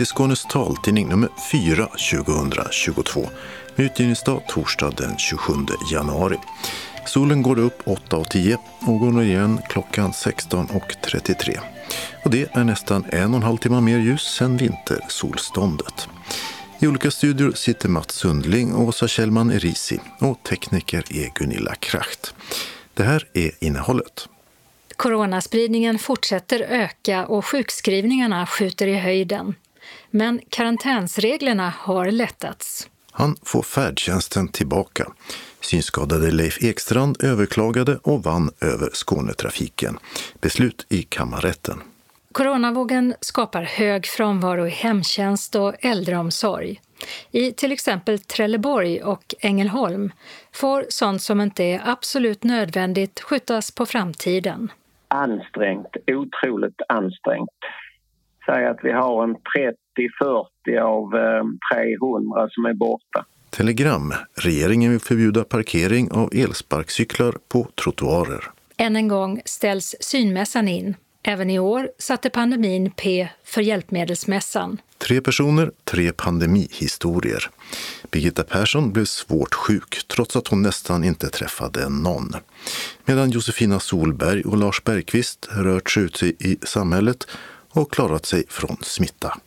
Till Skånes taltidning nummer 4 2022 med utgivningsdag torsdag den 27 januari. Solen går upp 8.10 och går igen klockan 16.33. Och det är nästan en och en halv timme mer ljus än vintersolståndet. I olika studior sitter Mats Sundling och Åsa Kjellman Erisi och tekniker är Gunilla Kracht. Det här är innehållet. Coronaspridningen fortsätter öka och sjukskrivningarna skjuter i höjden. Men karantänsreglerna har lättats. Han får färdtjänsten tillbaka. Synskadade Leif Ekstrand överklagade och vann över Skånetrafiken. Beslut i kammarrätten. Coronavågen skapar hög frånvaro i hemtjänst och äldreomsorg. I till exempel Trelleborg och Ängelholm får sånt som inte är absolut nödvändigt skjutas på framtiden ansträngt, otroligt ansträngt. Säg att vi har en 30-40 av eh, 300 som är borta. Telegram. Regeringen vill förbjuda parkering av elsparkcyklar på trottoarer. Än en gång ställs synmässan in. Även i år satte pandemin P för Hjälpmedelsmässan. Tre personer, tre pandemihistorier. Birgitta Persson blev svårt sjuk trots att hon nästan inte träffade någon. Medan Josefina Solberg och Lars Bergqvist rört sig ut i samhället och klarat sig från smitta.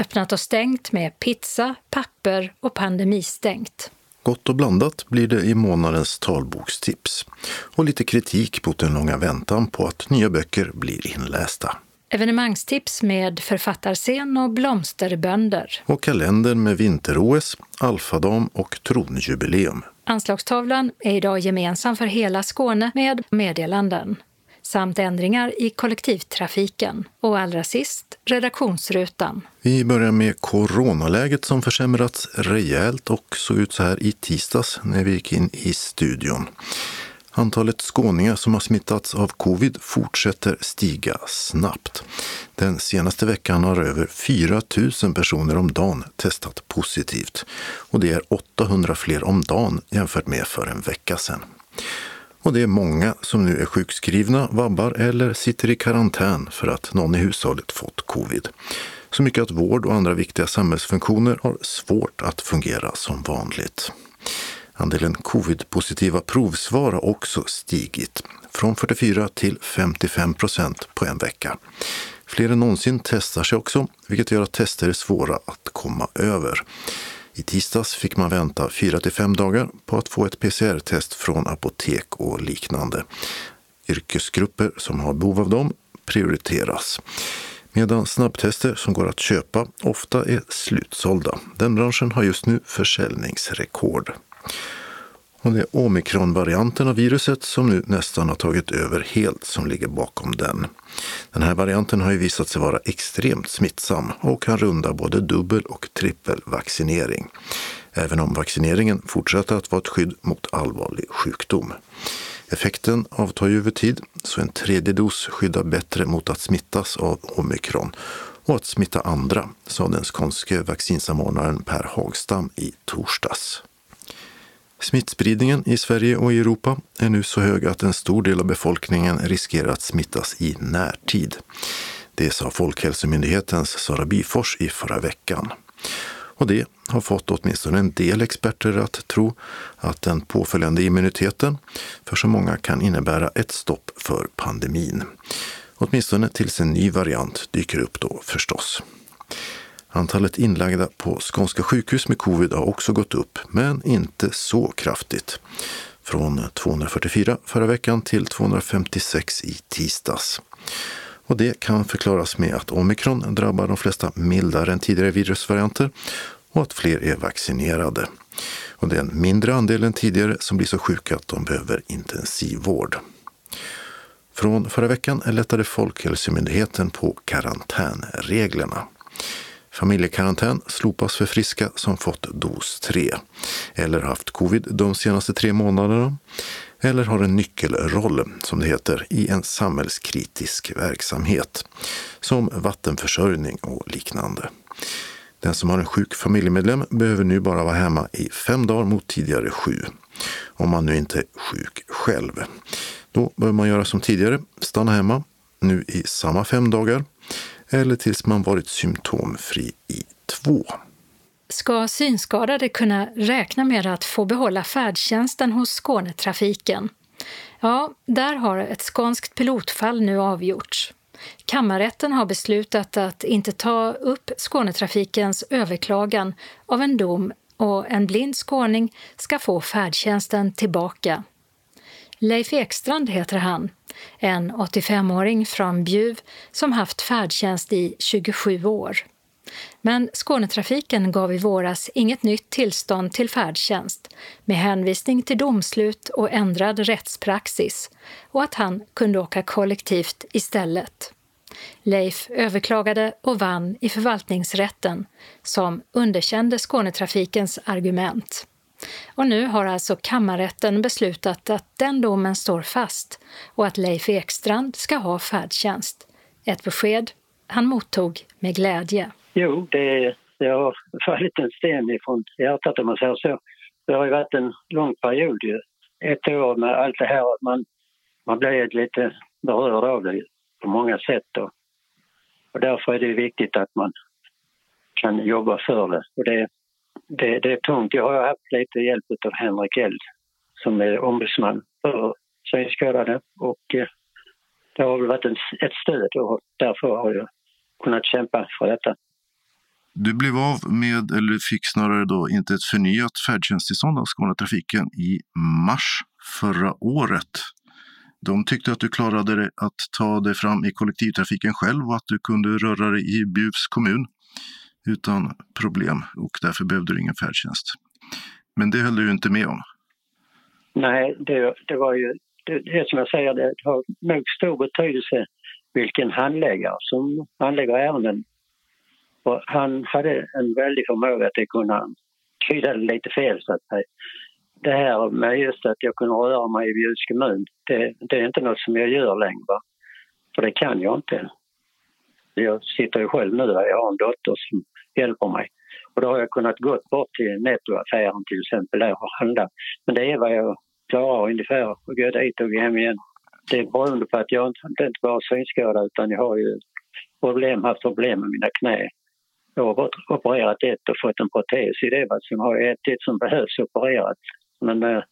Öppnat och stängt med pizza, papper och pandemistängt. Gott och blandat blir det i månadens talbokstips och lite kritik mot den långa väntan på att nya böcker blir inlästa. Evenemangstips med författarscen och blomsterbönder. Och kalender med vinter-OS, alfadam och tronjubileum. Anslagstavlan är idag gemensam för hela Skåne med meddelanden samt ändringar i kollektivtrafiken. Och allra sist redaktionsrutan. Vi börjar med coronaläget som försämrats rejält och såg ut så här i tisdags när vi gick in i studion. Antalet skåningar som har smittats av covid fortsätter stiga snabbt. Den senaste veckan har över 4 000 personer om dagen testat positivt och det är 800 fler om dagen jämfört med för en vecka sedan. Och det är många som nu är sjukskrivna, vabbar eller sitter i karantän för att någon i hushållet fått covid. Så mycket att vård och andra viktiga samhällsfunktioner har svårt att fungera som vanligt. Andelen covid-positiva provsvar har också stigit från 44 till 55 procent på en vecka. Fler än någonsin testar sig också, vilket gör att tester är svåra att komma över. I tisdags fick man vänta 4 till 5 dagar på att få ett PCR-test från apotek och liknande. Yrkesgrupper som har behov av dem prioriteras. Medan snabbtester som går att köpa ofta är slutsålda. Den branschen har just nu försäljningsrekord. Och det är omikronvarianten av viruset som nu nästan har tagit över helt som ligger bakom den. Den här varianten har ju visat sig vara extremt smittsam och kan runda både dubbel och trippelvaccinering. Även om vaccineringen fortsätter att vara ett skydd mot allvarlig sjukdom. Effekten avtar ju över tid, så en tredje dos skyddar bättre mot att smittas av omikron och att smitta andra, sa den skånske vaccinsamordnaren Per Hagstam i torsdags. Smittspridningen i Sverige och Europa är nu så hög att en stor del av befolkningen riskerar att smittas i närtid. Det sa Folkhälsomyndighetens Sara Byfors i förra veckan. Och det har fått åtminstone en del experter att tro att den påföljande immuniteten för så många kan innebära ett stopp för pandemin. Åtminstone tills en ny variant dyker upp då förstås. Antalet inlagda på skånska sjukhus med covid har också gått upp, men inte så kraftigt. Från 244 förra veckan till 256 i tisdags. Och det kan förklaras med att omikron drabbar de flesta mildare än tidigare virusvarianter och att fler är vaccinerade. Och det är en mindre andel än tidigare som blir så sjuka att de behöver intensivvård. Från förra veckan lättade Folkhälsomyndigheten på karantänreglerna. Familjekarantän slopas för friska som fått dos 3 eller haft covid de senaste tre månaderna. Eller har en nyckelroll, som det heter, i en samhällskritisk verksamhet. Som vattenförsörjning och liknande. Den som har en sjuk familjemedlem behöver nu bara vara hemma i fem dagar mot tidigare sju, om man nu inte är sjuk själv. Då bör man göra som tidigare, stanna hemma, nu i samma fem dagar eller tills man varit symptomfri i två. Ska synskadade kunna räkna med att få behålla färdtjänsten hos Skånetrafiken? Ja, där har ett skånskt pilotfall nu avgjorts. Kammarrätten har beslutat att inte ta upp Skånetrafikens överklagan av en dom och en blind skåning ska få färdtjänsten tillbaka. Leif Ekstrand heter han, en 85-åring från Bjuv som haft färdtjänst i 27 år. Men Skånetrafiken gav i våras inget nytt tillstånd till färdtjänst med hänvisning till domslut och ändrad rättspraxis och att han kunde åka kollektivt istället. Leif överklagade och vann i förvaltningsrätten som underkände Skånetrafikens argument. Och nu har alltså kammarrätten beslutat att den domen står fast och att Leif Ekstrand ska ha färdtjänst. Ett besked han mottog med glädje. Jo, det, det har fallit en sten ifrån hjärtat om man säger så. Det har ju varit en lång period ju. Ett år med allt det här. Man, man blir lite berörd av det på många sätt. Då. Och därför är det viktigt att man kan jobba för det. Och det, det, det är tungt. Jag har haft lite hjälp av Henrik Eld som är ombudsman för synskadade. Och eh, det har väl varit en, ett stöd och därför har jag kunnat kämpa för detta. Du blev av med, eller fick snarare då inte ett förnyat färdtjänsttillstånd av Skånetrafiken i mars förra året. De tyckte att du klarade att ta dig fram i kollektivtrafiken själv och att du kunde röra dig i Bjuvs kommun utan problem och därför behövde du ingen färdtjänst. Men det höll du inte med om. Nej, det, det var ju det, det som jag säger, det har nog stor betydelse vilken handläggare som handlägger ärenden. Och han hade en väldig förmåga att kunna tyda det lite fel så att säga det här med just att jag kunde röra mig i Bjuvs kommun, det, det, är inte något som jag gör längre. För det kan jag inte. Jag sitter ju själv nu där, jag har en dotter som hjälper mig. Och då har jag kunnat gå bort till nettoaffären till exempel där och handla. Men det är vad jag klarar ungefär att gå dit och gå hem igen. Det är beroende på att jag inte, inte bara synskadad utan jag har ju problem, haft problem med mina knä. Jag har opererat ett och fått en protes i det. Sen har jag ett, till som behövs opererat men eh,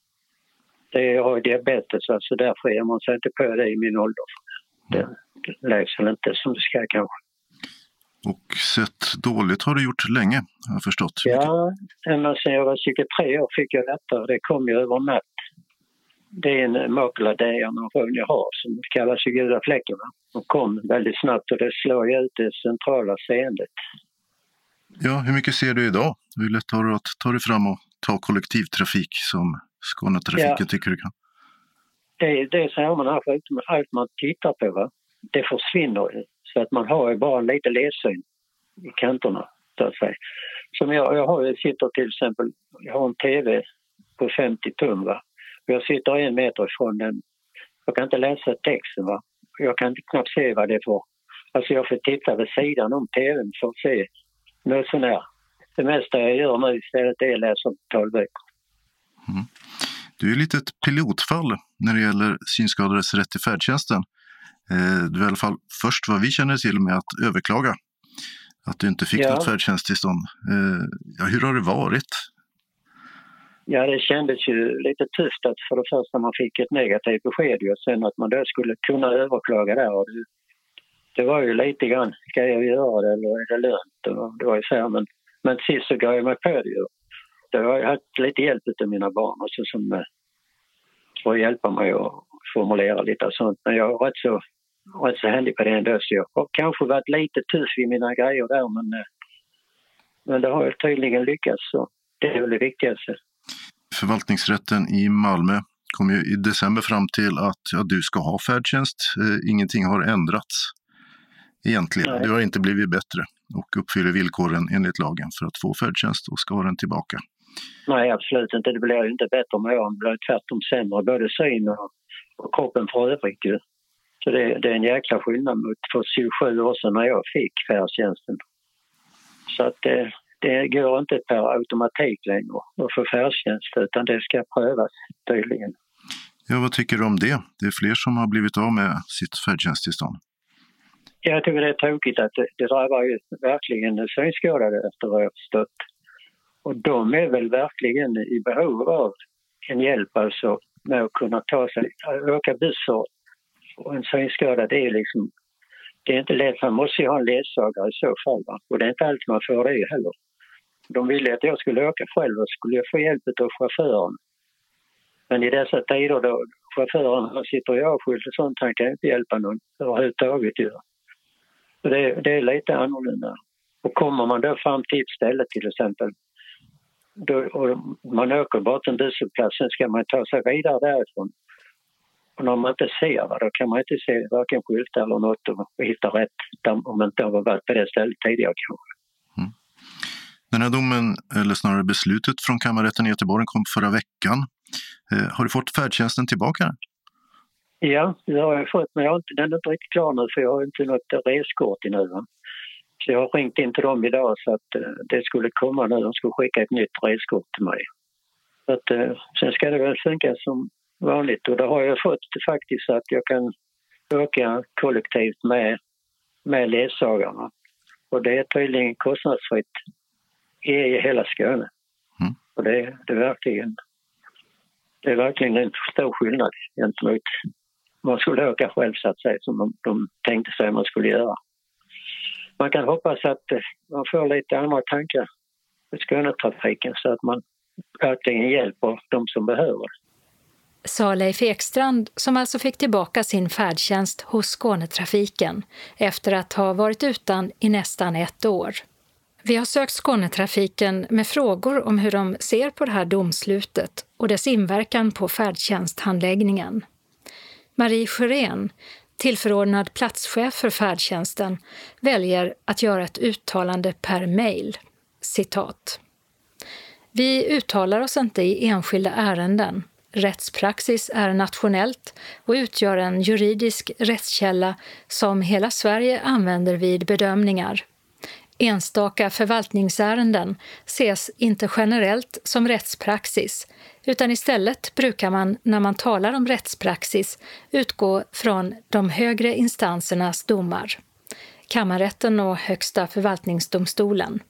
det, jag har diabetes, så alltså därför ger man sig inte på det i min ålder. Det väl inte som det ska kanske. Och sett dåligt har du gjort länge, har jag förstått. Ja, ända sedan jag var 23 år fick jag detta. Det kom ju över natt. Det är en makuladegeneration jag har som kallas för gula fläcken. De kom väldigt snabbt och det slår ju ut det centrala seendet. Ja, hur mycket ser du idag? Hur lätt har du att ta dig fram och ta kollektivtrafik som Skånetrafiken ja. tycker du kan? Det, det är så har sjukdomen, allt man tittar på, va? Det försvinner så att man har ju bara lite ledsyn i kanterna, så att säga. Som jag, jag, har, jag sitter till exempel, jag har en TV på 50 tum, va? och jag sitter en meter ifrån den. Jag kan inte läsa texten, va? jag kan knappt se vad det är för... Alltså jag får titta vid sidan om TVn för att se något sånär det mesta jag gör nu istället är att läsa talböcker. Mm. Du är lite ett pilotfall när det gäller synskadades rätt till färdtjänsten. Eh, du är i alla fall först vad vi känner till med att överklaga att du inte fick ja. något färdtjänsttillstånd. Eh, ja, hur har det varit? Ja, det kändes ju lite tufft att för det första man fick ett negativt besked och sen att man då skulle kunna överklaga där. Och det, det var ju lite grann, ska jag göra det eller är det lönt? Och det var ju så här, men men sist så gav jag mig på det ju. Då har jag haft lite hjälp av mina barn också som eh, får hjälpa mig att formulera lite och sånt. Men jag är rätt så, rätt så händig på det ändå så jag har kanske varit lite tuff i mina grejer där men, eh, men det har jag tydligen lyckats så det är väl det viktigaste. Förvaltningsrätten i Malmö kom ju i december fram till att ja, du ska ha färdtjänst. Eh, ingenting har ändrats egentligen. Nej. Du har inte blivit bättre och uppfyller villkoren enligt lagen för att få färdtjänst och ska ha den tillbaka. Nej, absolut inte. Det blir ju inte bättre med åren. Det blir tvärtom sämre, både syn och, och kroppen för övrigt. Så det, det, är en jäkla skillnad mot för 27 år sedan när jag fick färdtjänsten. Så att det, det går inte per automatik längre att få färdtjänst utan det ska prövas tydligen. Ja, vad tycker du om det? Det är fler som har blivit av med sitt färdtjänsttillstånd. Jag tycker det är tråkigt att det, det drabbar ju verkligen synskadade efter vad jag förstått. Och de är väl verkligen i behov av en hjälp alltså med att kunna ta sig, åka buss och en synskada, det är liksom det är inte lätt, man måste ju ha en ledsagare i så fall. Va? Och det är inte alltid man får det heller. De ville att jag skulle åka själv och skulle jag få hjälp av chauffören. Men i dessa tider då chauffören sitter i avskild och sånt, han kan inte hjälpa någon överhuvudtaget ju. Det, det är lite annorlunda. Och kommer man då fram till ett ställe till exempel då, och man åker bara till en busshållplats, sen ska man ta sig vidare därifrån. Och när man inte ser, va, då kan man inte se varken skyltar eller något och hitta rätt om man inte har varit på det stället tidigare kanske. Mm. Den här domen, eller snarare beslutet från kammarrätten i Göteborg kom förra veckan. Eh, har du fått färdtjänsten tillbaka? Ja, det har jag fått, men jag inte, den är inte riktigt klar nu för jag har inte något reskort ännu. Så jag har ringt in till dem idag så att eh, det skulle komma nu. De skulle skicka ett nytt reskort till mig. Så att, eh, sen ska det väl funka som vanligt och då har jag fått faktiskt så att jag kan åka kollektivt med, med ledsagarna. Och det är tydligen kostnadsfritt i hela Skåne. Mm. Och det, det, är verkligen, det är verkligen en stor skillnad gentemot man skulle åka själv så att säga, som de, de tänkte sig man skulle göra. Man kan hoppas att man får lite andra tankar på Skånetrafiken så att man verkligen hjälper de som behöver det sa Leif Ekstrand som alltså fick tillbaka sin färdtjänst hos Skånetrafiken efter att ha varit utan i nästan ett år. Vi har sökt Skånetrafiken med frågor om hur de ser på det här domslutet och dess inverkan på färdtjänsthandläggningen. Marie Sjörén, tillförordnad platschef för färdtjänsten, väljer att göra ett uttalande per mejl. Citat. Vi uttalar oss inte i enskilda ärenden Rättspraxis är nationellt och utgör en juridisk rättskälla som hela Sverige använder vid bedömningar. Enstaka förvaltningsärenden ses inte generellt som rättspraxis utan istället brukar man när man talar om rättspraxis utgå från de högre instansernas domar, kammarrätten och Högsta förvaltningsdomstolen.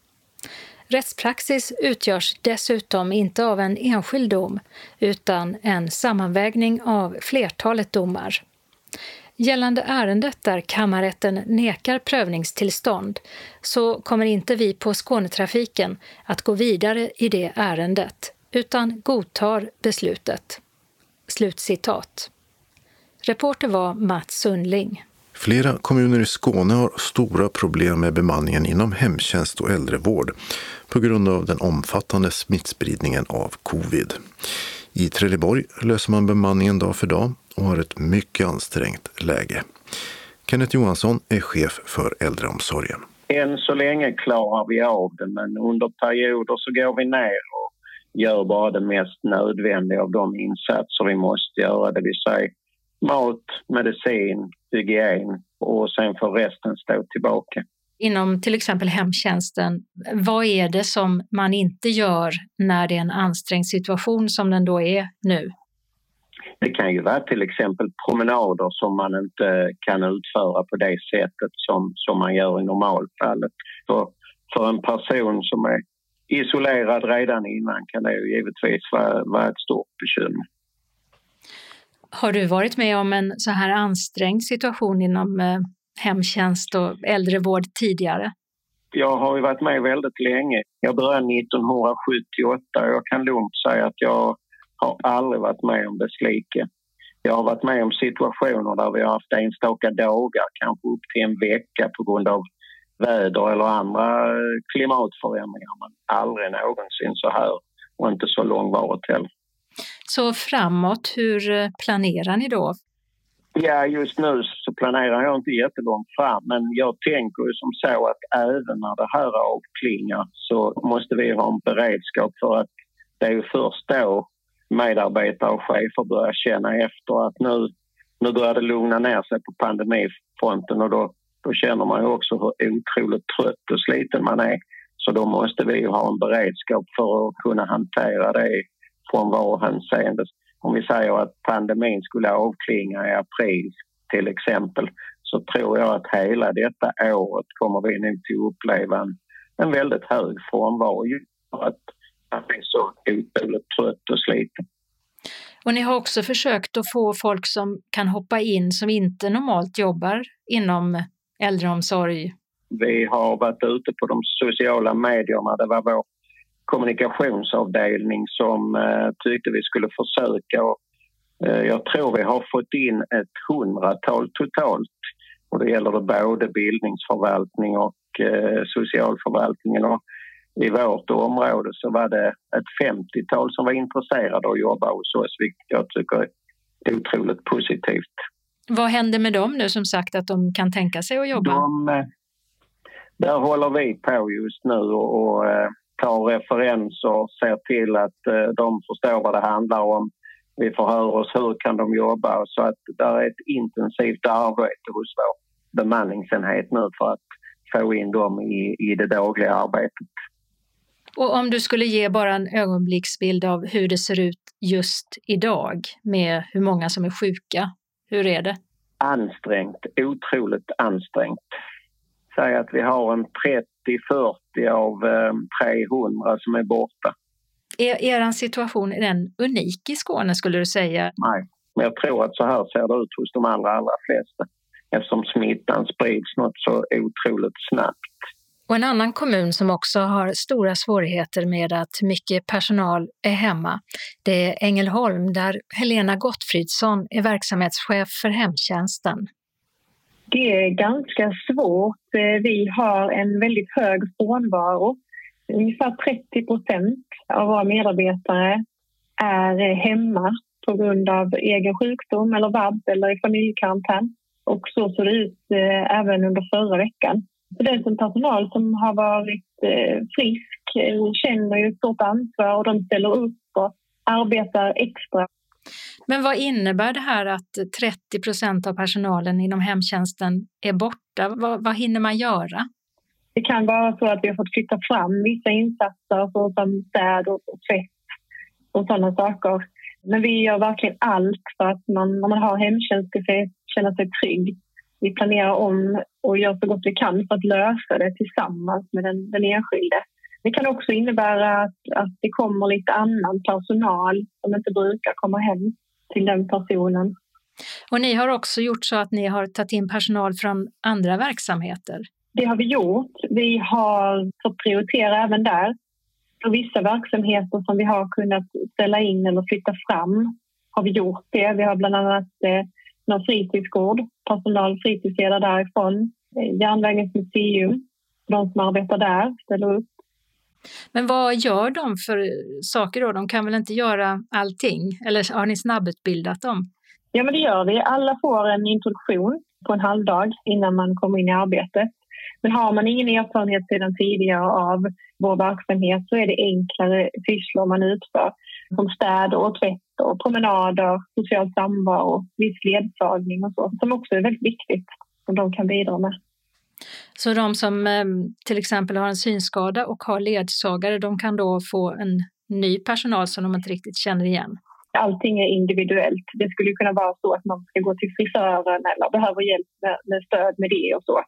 Rättspraxis utgörs dessutom inte av en enskild dom utan en sammanvägning av flertalet domar. Gällande ärendet där kammarrätten nekar prövningstillstånd så kommer inte vi på Skånetrafiken att gå vidare i det ärendet utan godtar beslutet. Slutcitat. Reporter var Mats Sundling. Flera kommuner i Skåne har stora problem med bemanningen inom hemtjänst och äldrevård på grund av den omfattande smittspridningen av covid. I Trelleborg löser man bemanningen dag för dag och har ett mycket ansträngt läge. Kenneth Johansson är chef för äldreomsorgen. Än så länge klarar vi av det, men under perioder så går vi ner och gör bara det mest nödvändiga av de insatser vi måste göra, det vill säga mat, medicin, hygien och sen får resten stå tillbaka. Inom till exempel hemtjänsten, vad är det som man inte gör när det är en ansträngd situation som den då är nu? Det kan ju vara till exempel promenader som man inte kan utföra på det sättet som, som man gör i normalfallet. För, för en person som är isolerad redan innan kan det ju givetvis vara, vara ett stort bekymmer. Har du varit med om en så här ansträngd situation inom eh, hemtjänst och äldrevård tidigare? Jag har ju varit med väldigt länge. Jag började 1978 och jag kan lugnt säga att jag har aldrig varit med om dess like. Jag har varit med om situationer där vi har haft enstaka dagar, kanske upp till en vecka på grund av väder eller andra eh, klimatförändringar men aldrig någonsin så här och inte så långvarigt heller. Så framåt, hur eh, planerar ni då? Ja, just nu så planerar jag inte jättelångt fram men jag tänker ju som så att även när det här avklingar så måste vi ha en beredskap för att det är ju först då medarbetare och chefer börjar känna efter att nu, nu börjar det lugna ner sig på pandemifronten och då, då känner man ju också hur otroligt trött och sliten man är. Så då måste vi ha en beredskap för att kunna hantera det från var hänseende. Om vi säger att pandemin skulle avklinga i april till exempel så tror jag att hela detta året kommer vi nog att uppleva en, en väldigt hög frånvaro för att man är så otroligt trött och sliten. Och ni har också försökt att få folk som kan hoppa in som inte normalt jobbar inom äldreomsorg. Vi har varit ute på de sociala medierna. Det var vår kommunikationsavdelning som eh, tyckte vi skulle försöka. Och, eh, jag tror vi har fått in ett hundratal totalt. Och det gäller det både bildningsförvaltning och eh, socialförvaltningen. Och i vårt område så var det ett 50-tal som var intresserade av att jobba hos oss, vilket jag tycker är otroligt positivt. Vad händer med dem nu som sagt att de kan tänka sig att jobba? De, där håller vi på just nu och, och tar referenser och ser till att eh, de förstår vad det handlar om. Vi förhör oss hur kan de jobba så att det är ett intensivt arbete hos vår bemanningsenhet nu för att få in dem i, i det dagliga arbetet. Och om du skulle ge bara en ögonblicksbild av hur det ser ut just idag med hur många som är sjuka, hur är det? Ansträngt, otroligt ansträngt. Säg att vi har en 30-40 av eh, 300 som är borta. Är er situation är den unik i Skåne skulle du säga? Nej, men jag tror att så här ser det ut hos de allra, allra flesta eftersom smittan sprids något så otroligt snabbt. Och en annan kommun som också har stora svårigheter med att mycket personal är hemma, det är Ängelholm där Helena Gottfridsson är verksamhetschef för hemtjänsten. Det är ganska svårt. Eh, vi har en väldigt hög frånvaro. Ungefär 30 procent av våra medarbetare är eh, hemma på grund av egen sjukdom eller vab eller i familjekarantän. Och så såg det ut eh, även under förra veckan. Så den som personal som har varit frisk känner ju ett stort ansvar och de ställer upp och arbetar extra. Men vad innebär det här att 30 procent av personalen inom hemtjänsten är borta? Vad, vad hinner man göra? Det kan vara så att vi har fått flytta fram vissa insatser såsom städ och tvätt och sådana saker. Men vi gör verkligen allt för att man, när man har hemtjänst ska känna sig trygg vi planerar om och gör så gott vi kan för att lösa det tillsammans med den, den enskilde. Det kan också innebära att, att det kommer lite annan personal som inte brukar komma hem till den personen. Och ni har också gjort så att ni har tagit in personal från andra verksamheter? Det har vi gjort. Vi har fått prioritera även där. För vissa verksamheter som vi har kunnat ställa in eller flytta fram har vi gjort det. Vi har bland annat eh, någon fritidsgård, personal fritidsledare därifrån, eh, Järnvägens museum, de som arbetar där ställer upp. Men vad gör de för saker då? De kan väl inte göra allting? Eller har ni snabbutbildat dem? Ja, men det gör vi. Alla får en introduktion på en halvdag innan man kommer in i arbetet. Men har man ingen erfarenhet sedan tidigare av vår verksamhet så är det enklare sysslor man utför som städ och tvätt och promenader, social samvaro, viss ledsagning och så som också är väldigt viktigt som de kan bidra med. Så de som eh, till exempel har en synskada och har ledsagare, de kan då få en ny personal som de inte riktigt känner igen? Allting är individuellt. Det skulle kunna vara så att man ska gå till frisören eller behöver hjälp med, stöd med det och så.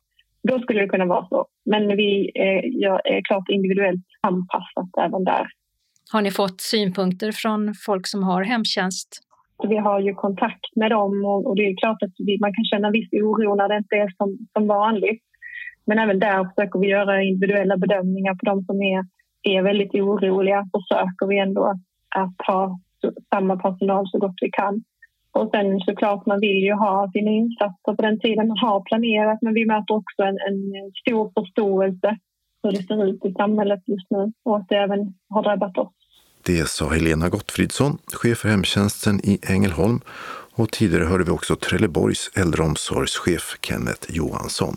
Då skulle det kunna vara så. Men vi är, är klart individuellt anpassat även där. Har ni fått synpunkter från folk som har hemtjänst? Vi har ju kontakt med dem och, det är klart att man kan känna viss oro när det inte är som, som vanligt. Men även där försöker vi göra individuella bedömningar på de som är, är väldigt oroliga. Försöker vi ändå att ha samma personal så gott vi kan. Och sen såklart, man vill ju ha sina insatser på den tiden man har planerat men vi möter också en, en stor förståelse hur det ser ut i samhället just nu och att det även har drabbat oss. Det sa Helena Gottfridsson, chef för hemtjänsten i Ängelholm och tidigare hörde vi också Trelleborgs äldreomsorgschef Kenneth Johansson.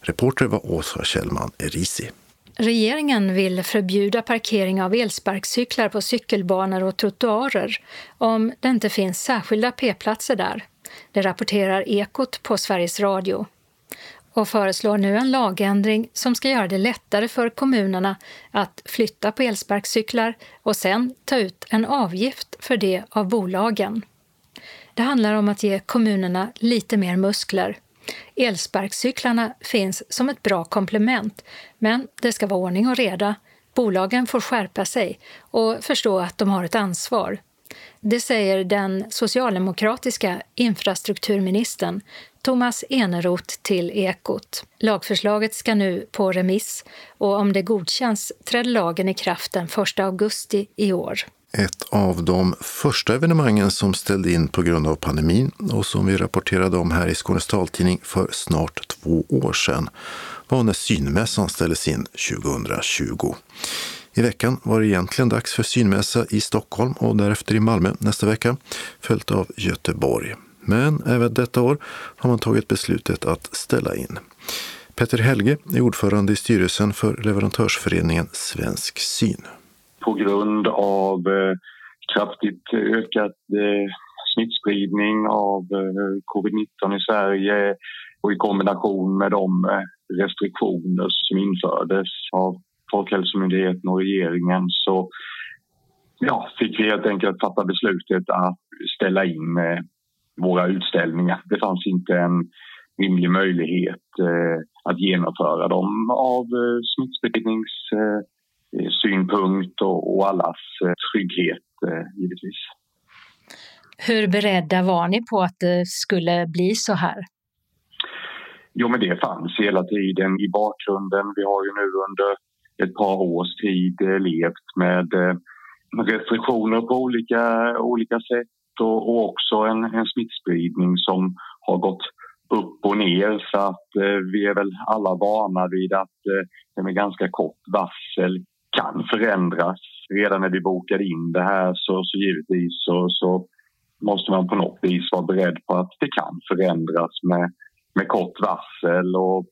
Reporter var Åsa Kjellman Erisi. Regeringen vill förbjuda parkering av elsparkcyklar på cykelbanor och trottoarer om det inte finns särskilda p-platser där. Det rapporterar Ekot på Sveriges Radio och föreslår nu en lagändring som ska göra det lättare för kommunerna att flytta på elsparkcyklar och sen ta ut en avgift för det av bolagen. Det handlar om att ge kommunerna lite mer muskler. Elsparkcyklarna finns som ett bra komplement, men det ska vara ordning och reda. Bolagen får skärpa sig och förstå att de har ett ansvar. Det säger den socialdemokratiska infrastrukturministern Thomas Eneroth till Ekot. Lagförslaget ska nu på remiss och om det godkänns träder lagen i kraft den 1 augusti i år. Ett av de första evenemangen som ställde in på grund av pandemin och som vi rapporterade om här i Skånes taltidning för snart två år sedan var när synmässan ställdes in 2020. I veckan var det egentligen dags för synmässa i Stockholm och därefter i Malmö nästa vecka, följt av Göteborg. Men även detta år har man tagit beslutet att ställa in. Petter Helge är ordförande i styrelsen för leverantörsföreningen Svensk Syn. På grund av eh, kraftigt ökad eh, smittspridning av eh, covid-19 i Sverige och i kombination med de restriktioner som infördes av Folkhälsomyndigheten och regeringen så ja, fick vi helt enkelt fatta beslutet att ställa in våra utställningar. Det fanns inte en rimlig möjlighet att genomföra dem av smittspridnings eh, och, och allas eh, trygghet eh, givetvis. Hur beredda var ni på att det skulle bli så här? Jo, men det fanns hela tiden i bakgrunden. Vi har ju nu under ett par års tid levt med restriktioner på olika, olika sätt och, och också en, en smittspridning som har gått upp och ner så att eh, vi är väl alla vana vid att eh, det med ganska kort varsel kan förändras. Redan när vi bokade in det här så, så givetvis så, så måste man på något vis vara beredd på att det kan förändras med, med kort varsel. Och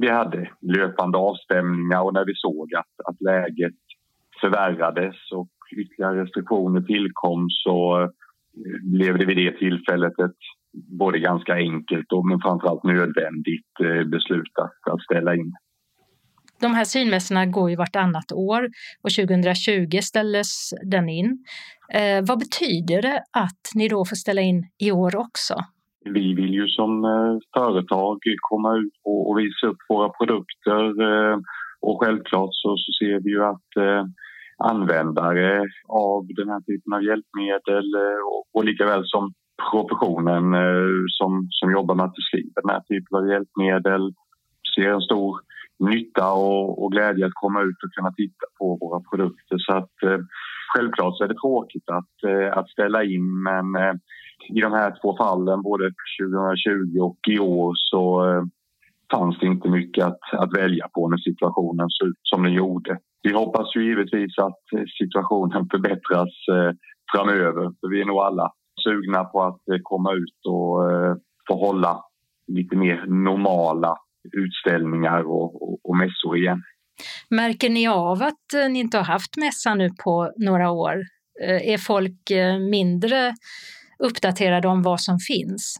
vi hade löpande avstämningar och när vi såg att, att läget förvärrades och ytterligare restriktioner tillkom så eh, blev det vid det tillfället ett både ganska enkelt och men framförallt nödvändigt eh, beslut beslut att ställa in. De här synmässorna går ju vartannat år och 2020 ställdes den in. Eh, vad betyder det att ni då får ställa in i år också? Vi vill ju som eh, företag komma ut och, visa upp våra produkter eh, och självklart så, så ser vi ju att eh, användare av den här typen av hjälpmedel och, och likaväl som professionen som, som jobbar med att beskriva den här typen av hjälpmedel ser en stor nytta och, och glädje att komma ut och kunna titta på våra produkter. Så att, eh, självklart så är det tråkigt att, eh, att ställa in men eh, i de här två fallen, både 2020 och i år, så eh, fanns det inte mycket att, att välja på när situationen såg ut som den gjorde. Vi hoppas ju givetvis att eh, situationen förbättras eh, framöver. För vi är nog alla sugna på att eh, komma ut och eh, få hålla lite mer normala utställningar och, och, och mässor igen. Märker ni av att ni inte har haft mässa nu på några år? Är folk mindre uppdaterade om vad som finns?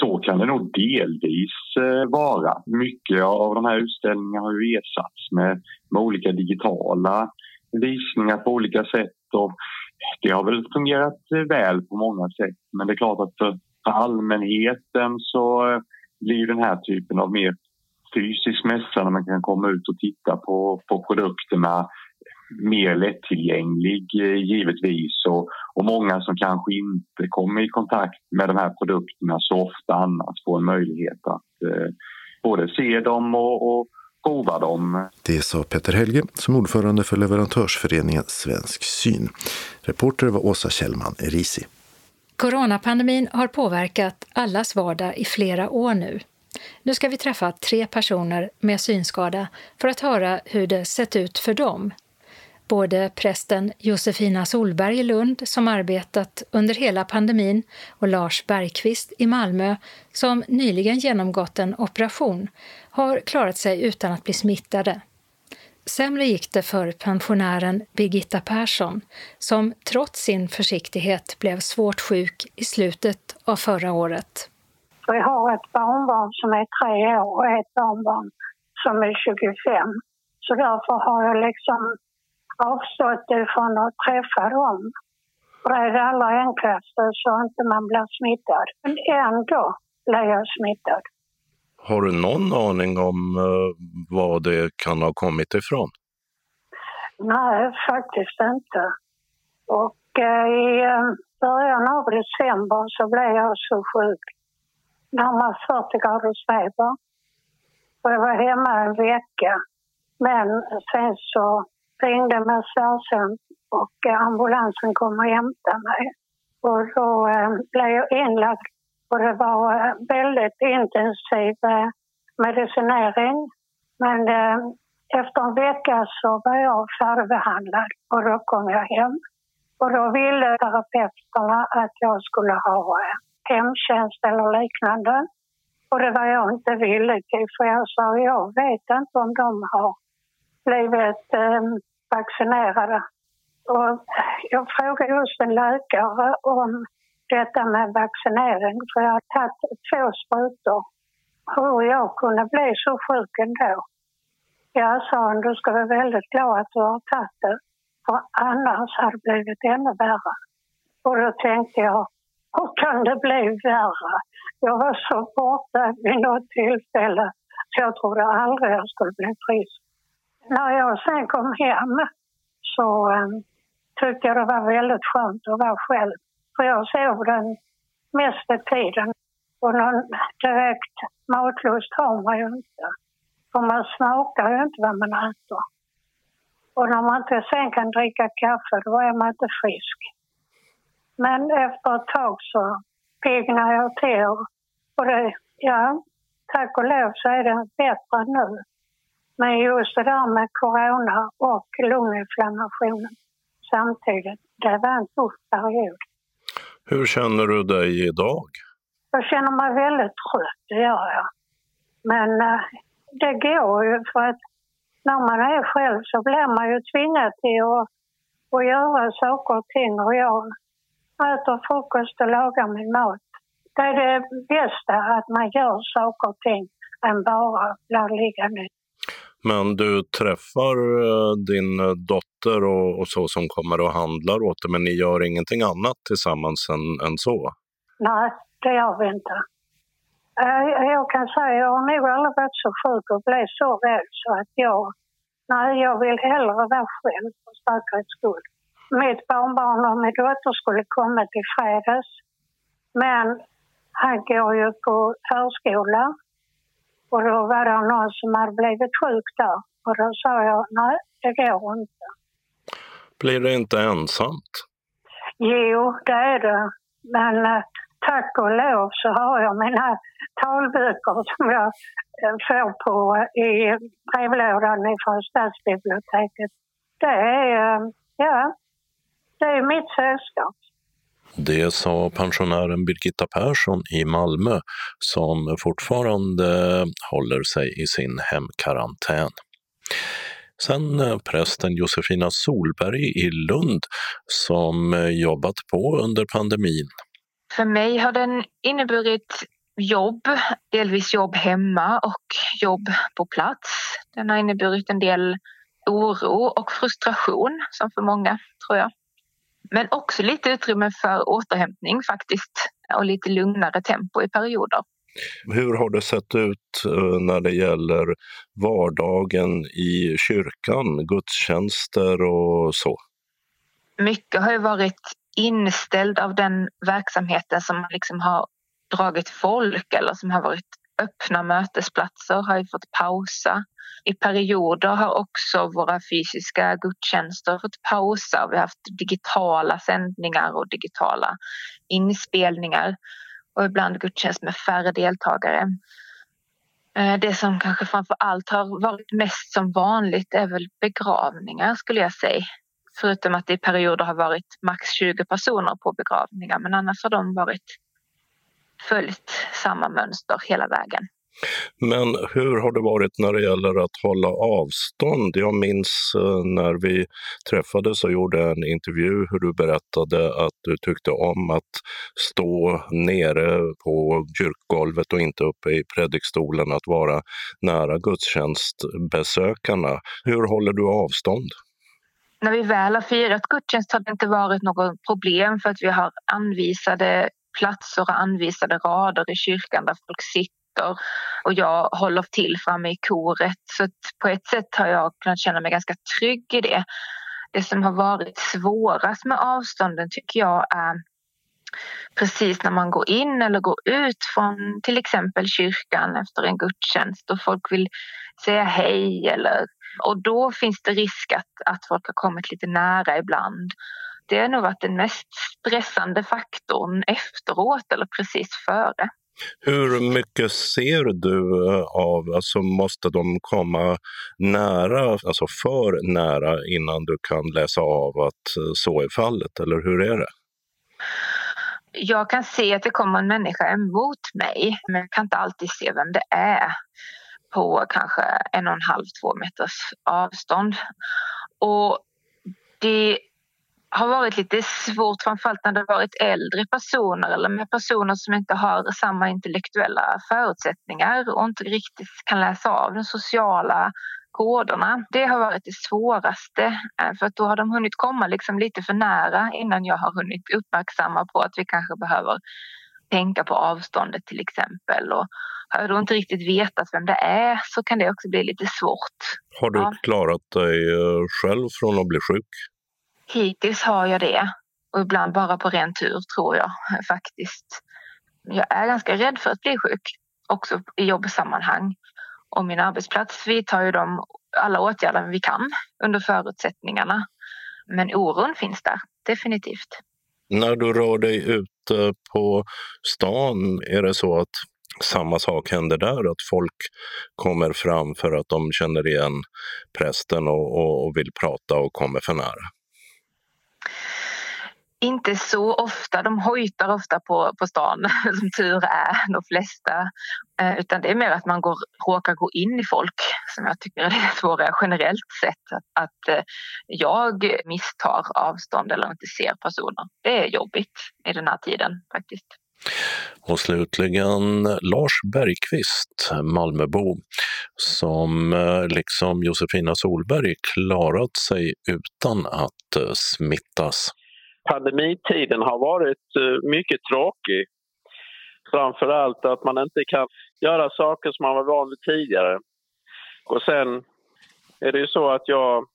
Så kan det nog delvis eh, vara. Mycket av de här utställningarna har ju ersatts med, med olika digitala visningar på olika sätt. Och det har väl fungerat väl på många sätt men det är klart att för, allmänheten så eh, blir den här typen av mer fysisk mässa när man kan komma ut och titta på, på produkterna mer lättillgänglig eh, givetvis och, och många som kanske inte kommer i kontakt med de här produkterna så ofta annars får en möjlighet att eh, både se dem och, och prova dem. Det sa Peter Helge som ordförande för leverantörsföreningen Svensk Syn. Reporter var Åsa Kjellman Erisi. Coronapandemin har påverkat allas vardag i flera år nu. Nu ska vi träffa tre personer med synskada för att höra hur det sett ut för dem både prästen Josefina Solberg i Lund som arbetat under hela pandemin och Lars Bergqvist i Malmö som nyligen genomgått en operation har klarat sig utan att bli smittade. Sämre gick det för pensionären Birgitta Persson som trots sin försiktighet blev svårt sjuk i slutet av förra året. Vi har ett barnbarn som är tre år och ett barnbarn som är 25. Så därför har jag liksom avstått från att träffa dem. det är det allra enklaste så inte man blir smittad. Men ändå blev jag smittad. Har du någon aning om uh, vad det kan ha kommit ifrån? Nej, faktiskt inte. Och uh, i eh, början av december så blev jag så sjuk. Närmare 40 graders feber. Och jag var hemma en vecka. Men sen så ringde massösen och ambulansen kom och hämtade mig. Och då blev jag inlagd och det var eh, väldigt intensiv eh, medicinering. Men eh, efter en vecka så var jag färdigbehandlad och då kom jag hem. Och då ville terapeuterna att jag skulle ha hemtjänst eller liknande. Och det var jag inte villig till för jag sa jag vet inte om de har blivit eh, vaccinerade. Och jag frågade just en läkare om detta med vaccinering för jag har tagit två sprutor. Hur jag kunde bli så sjuk ändå. Ja, sa han, du ska vara väldigt glad att du har tagit det. För annars hade det blivit ännu värre. Och då tänkte jag, hur kan det bli värre? Jag var så borta vid något tillfälle så jag trodde aldrig jag skulle bli frisk. När jag sen kom hem så um, tyckte jag det var väldigt skönt att vara själv. För jag sov den mesta tiden. Och någon direkt matlust har man ju inte. För man smakar ju inte vad man äter. Och när man inte sen kan dricka kaffe, då är man inte frisk. Men efter ett tag så piggnar jag till. Och det, ja, tack och lov så är det bättre nu. Men just det där med corona och lunginflammationen samtidigt, det var en tuff period. Hur känner du dig idag? Jag känner mig väldigt trött, det gör jag. Men eh, det går ju för att när man är själv så blir man ju tvingad till att, att göra saker och ting. Och jag äter frukost och lagar min mat. Det är det bästa, att man gör saker och ting än bara blir liggande. Men du träffar eh, din eh, dotter och, och, så som kommer och handlar åt dig, men ni gör ingenting annat tillsammans än, än så? Nej, det gör vi inte. Eh, jag kan säga, jag har nog aldrig varit så sjuk och blivit så rädd så att jag... Nej, jag vill hellre vara själv för säkerhets skull. Mitt barnbarn och min dotter skulle komma till fredags. Men han går ju på förskola och då var det någon som hade blivit sjuk där. Och då sa jag, nej, det går inte. Blir det inte ensamt? Jo, det är det. Men eh, tack och lov så har jag mina talböcker som jag eh, får på i brevlådan från stadsbiblioteket. Det är, eh, ja, det är mitt sällskap. Det sa pensionären Birgitta Persson i Malmö som fortfarande håller sig i sin hemkarantän. Sen eh, prästen Josefina Solberg i Lund som eh, jobbat på under pandemin. För mig har den inneburit jobb, delvis jobb hemma och jobb på plats. Den har inneburit en del oro och frustration som för många tror jag. Men också lite utrymme för återhämtning faktiskt och lite lugnare tempo i perioder. Hur har det sett ut eh, när det gäller vardagen i kyrkan, gudstjänster och så? Mycket har ju varit inställd av den verksamheten som liksom har dragit folk eller som har varit öppna mötesplatser har ju fått pausa. I perioder har också våra fysiska gudstjänster fått pausa. Vi har haft digitala sändningar och digitala inspelningar och ibland gudstjänst med färre deltagare. Eh, det som kanske framför allt har varit mest som vanligt är väl begravningar skulle jag säga. Förutom att det i perioder har varit max 20 personer på begravningar men annars har de varit följt samma mönster hela vägen. Men hur har det varit när det gäller att hålla avstånd? Jag minns eh, när vi träffades och gjorde en intervju hur du berättade att du tyckte om att stå nere på kyrkgolvet och inte uppe i predikstolen, att vara nära gudstjänstbesökarna. Hur håller du avstånd? När vi väl har firat gudstjänst har det inte varit något problem för att vi har anvisade platser och anvisade rader i kyrkan där folk sitter och jag håller till framme i koret. Så på ett sätt har jag kunnat känna mig ganska trygg i det. Det som har varit svårast med avstånden tycker jag är precis när man går in eller går ut från till exempel kyrkan efter en gudstjänst och folk vill säga hej eller och då finns det risk att, att folk har kommit lite nära ibland. Det har nog varit den mest stressande faktorn efteråt eller precis före. Hur mycket ser du eh, av, alltså måste de komma nära, alltså för nära innan du kan läsa av att eh, så är fallet, eller hur är det? Jag kan se att det kommer en människa emot mig, men jag kan inte alltid se vem det är på kanske en och en halv, två meters avstånd. Och det har varit lite svårt, framförallt när det varit äldre personer eller med personer som inte har samma intellektuella förutsättningar och inte riktigt kan läsa av de sociala koderna. Det har varit det svåraste eh, för att då har de hunnit komma liksom lite för nära innan jag har hunnit uppmärksamma på att vi kanske behöver tänka på avståndet till exempel. Och har jag då inte riktigt vetat vem det är så kan det också bli lite svårt. Har du ja. klarat dig eh, själv från att bli sjuk? Hittills har jag det och ibland bara på ren tur tror jag faktiskt. Jag är ganska rädd för att bli sjuk också i jobbsammanhang. Och min arbetsplats vidtar ju de alla åtgärder vi kan under förutsättningarna. Men oron finns där, definitivt. När du rör dig ute eh, på stan, är det så att samma sak händer där, att folk kommer fram för att de känner igen prästen och, och, och vill prata och kommer för nära? Inte så ofta. De hojtar ofta på, på stan, som tur är, de flesta. Eh, utan det är mer att man går, råkar gå in i folk som jag tycker är det svåra generellt sett. Att, att eh, jag misstar avstånd eller inte ser personer. Det är jobbigt i den här tiden faktiskt. Och slutligen Lars Bergqvist, Malmöbo, som eh, liksom Josefina Solberg klarat sig utan att eh, smittas pandemitiden har varit eh, mycket tråkig. Framför allt att man inte kan göra saker som man var van vid tidigare. Och sen är det ju så att jag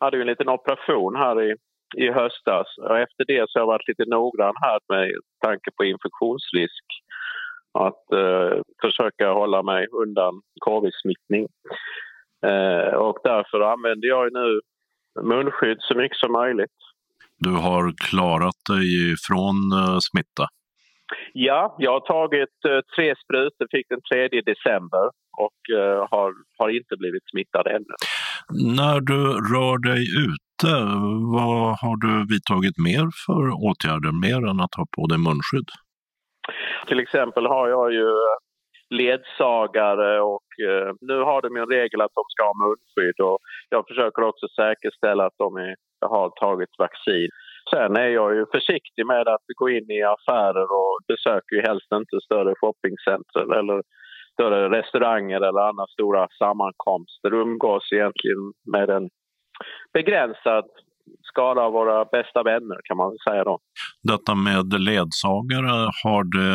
hade en liten operation här i, i höstas och efter det så har jag varit lite noggrann här med tanke på infektionsrisk att eh, försöka hålla mig undan covid-smittning. Eh, och därför använder jag nu munskydd så mycket som möjligt. Du har klarat dig från uh, smitta? Ja, jag har tagit uh, tre sprutor, fick den 3 december och uh, har, har inte blivit smittad ännu. När du rör dig ute, vad har du vidtagit mer för åtgärder, mer än att ha på dig munskydd? Till exempel har jag ju ledsagare och eh, nu har de ju en regel att de ska ha munskydd och jag försöker också säkerställa att de är har tagit vaccin. Sen är jag ju försiktig med att gå in i affärer och besöker ju helst inte större shoppingcenter eller större restauranger eller andra stora sammankomster. Umgås egentligen med en begränsad skala av våra bästa vänner kan man säga då. Detta med ledsagare, har det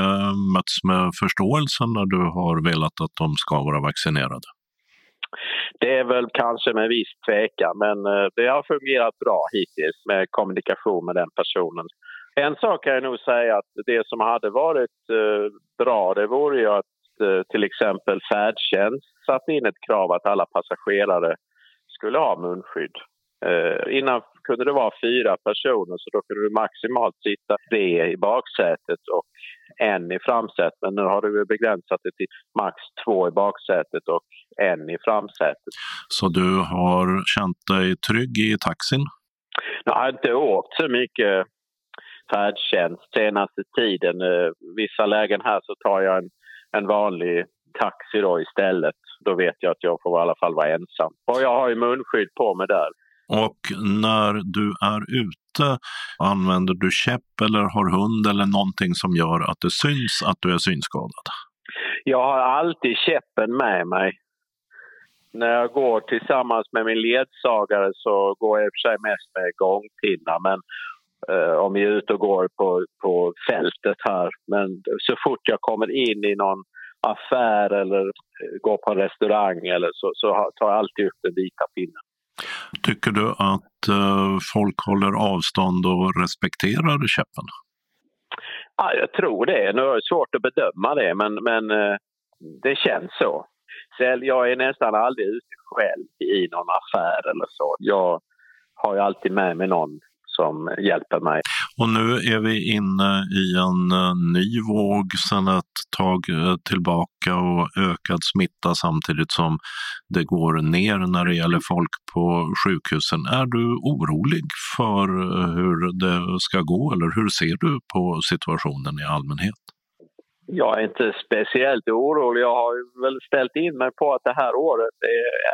mötts med förståelse när du har velat att de ska vara vaccinerade? Det är väl kanske med viss tvekan, men eh, det har fungerat bra hittills med kommunikation med den personen. En sak kan jag nog säga att det som hade varit eh, bra det vore ju att eh, till exempel färdtjänst satte in ett krav att alla passagerare skulle ha munskydd. innan kunde det vara fyra personer så då kunde du maximalt sitta tre i baksätet och en i framsätet. Men nu har du begränsat det till max två i baksätet och en i framsätet. Så du har känt dig trygg i taxin? Jag har inte åkt så mycket färdtjänst senaste tiden. Eh, vissa lägen här så tar jag en, en vanlig taxi då istället. Då vet jag att jag får i alla fall vara ensam. Och jag har ju munskydd på mig där. Och när du är ute, använder du käpp eller har hund eller någonting som gör att det syns att du är synskadad? Jag har alltid käppen med mig. När jag går tillsammans med min ledsagare så går jag i och för sig mest med gångpinnar men eh, om vi är ute och går på, på fältet här. Men så fort jag kommer in i någon affär eller eh, går på en restaurang eller så, så tar jag alltid upp den vita pinnen. Tycker du att eh, folk håller avstånd och respekterar käppen? Ja, jag tror det. Nu är det svårt att bedöma det, men, men eh, det känns så. Själv, jag är nästan aldrig ute själv i någon affär eller så. Jag har ju alltid med mig någon som hjälper mig. Och nu är vi inne i en eh, ny våg sedan ett tag eh, tillbaka och ökad smitta samtidigt som det går ner när det gäller folk på sjukhusen. Är du orolig för eh, hur det ska gå eller hur ser du på situationen i allmänhet? Jag är inte speciellt orolig. Jag har väl ställt in mig på att det här året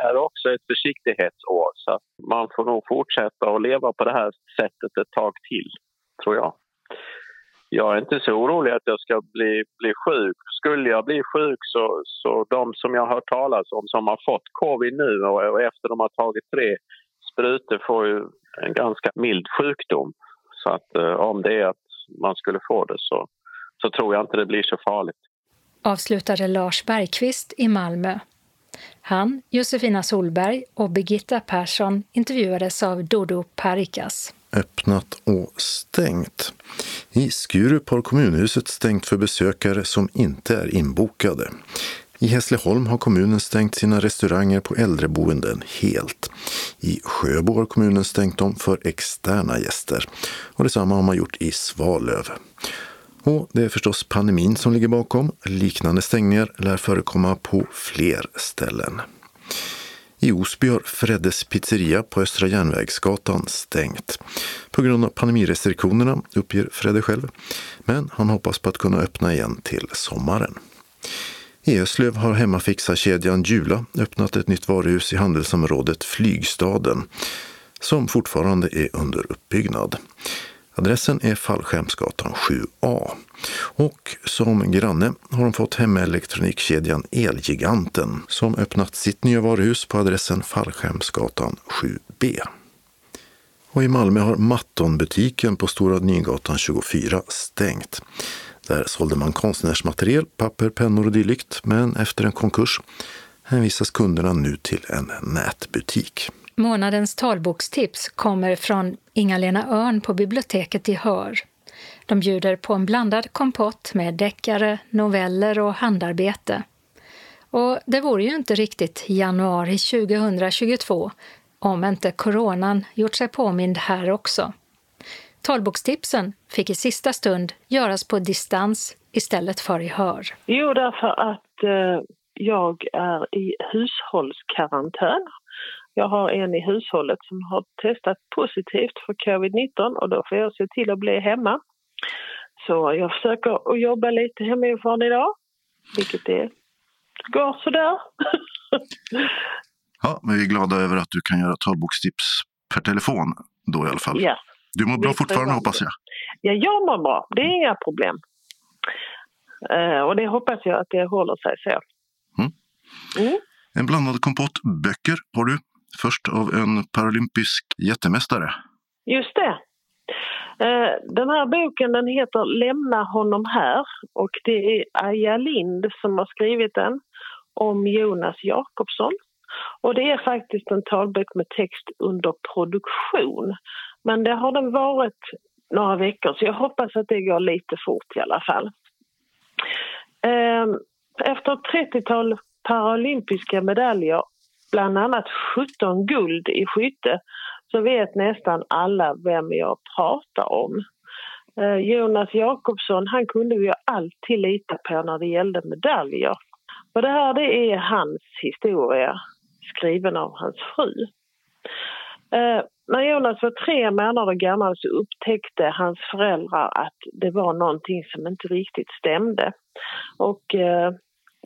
är också ett försiktighetsår. Så man får nog fortsätta att leva på det här sättet ett tag till, tror jag. Jag är inte så orolig att jag ska bli, bli sjuk. Skulle jag bli sjuk så, så de som jag har hört talas om som har fått covid nu och, och efter de har tagit tre sprutor får ju en ganska mild sjukdom. Så att eh, om det är att man skulle få det så så tror jag inte det blir så farligt. Avslutade Lars Bergqvist i Malmö. Han, Josefina Solberg och Birgitta Persson intervjuades av Dodo Parikas. Öppnat och stängt. I Skurup har kommunhuset stängt för besökare som inte är inbokade. I Hässleholm har kommunen stängt sina restauranger på äldreboenden helt. I Sjöbo har kommunen stängt dem för externa gäster. Och detsamma har man gjort i Svalöv. Och det är förstås pandemin som ligger bakom. Liknande stängningar lär förekomma på fler ställen. I Osby har Freddes pizzeria på Östra Järnvägsgatan stängt. På grund av pandemirestriktionerna, uppger Fredde själv. Men han hoppas på att kunna öppna igen till sommaren. I Öslöv har hemmafixarkedjan Jula öppnat ett nytt varuhus i handelsområdet Flygstaden som fortfarande är under uppbyggnad. Adressen är Fallskärmsgatan 7A. Och som granne har de fått hemelektronikkedjan Elgiganten som öppnat sitt nya varuhus på adressen Fallskärmsgatan 7B. Och i Malmö har Mattonbutiken på Stora Nygatan 24 stängt. Där sålde man konstnärsmaterial, papper, pennor och dylikt, men efter en konkurs hänvisas kunderna nu till en nätbutik. Månadens talbokstips kommer från Inga-Lena Örn på biblioteket i Hör. De bjuder på en blandad kompott med deckare, noveller och handarbete. Och det vore ju inte riktigt januari 2022 om inte coronan gjort sig påmind här också. Talbokstipsen fick i sista stund göras på distans istället för i hör. Jo, därför att eh, jag är i hushållskarantän jag har en i hushållet som har testat positivt för covid-19 och då får jag se till att bli hemma. Så jag försöker att jobba lite hemifrån idag, vilket det går sådär. ja, men vi är glada över att du kan göra talbokstips per telefon då i alla fall. Ja. Du mår bra fortfarande hoppas jag? Ja, jag mår bra. Det är inga problem. Uh, och det hoppas jag att det håller sig så. Mm. Mm. En blandad kompott böcker har du Först av en paralympisk jättemästare. Just det. Eh, den här boken den heter Lämna honom här och det är Aja Lind som har skrivit den om Jonas Jakobsson. Och det är faktiskt en talbok med text under produktion. Men det har den varit några veckor så jag hoppas att det går lite fort i alla fall. Eh, efter ett 30-tal paralympiska medaljer bland annat 17 guld i skytte så vet nästan alla vem jag pratar om. Eh, Jonas Jakobsson han kunde vi alltid lita på när det gällde medaljer. Och det här det är hans historia skriven av hans fru. Eh, när Jonas var tre månader gammal så upptäckte hans föräldrar att det var någonting som inte riktigt stämde. Och eh,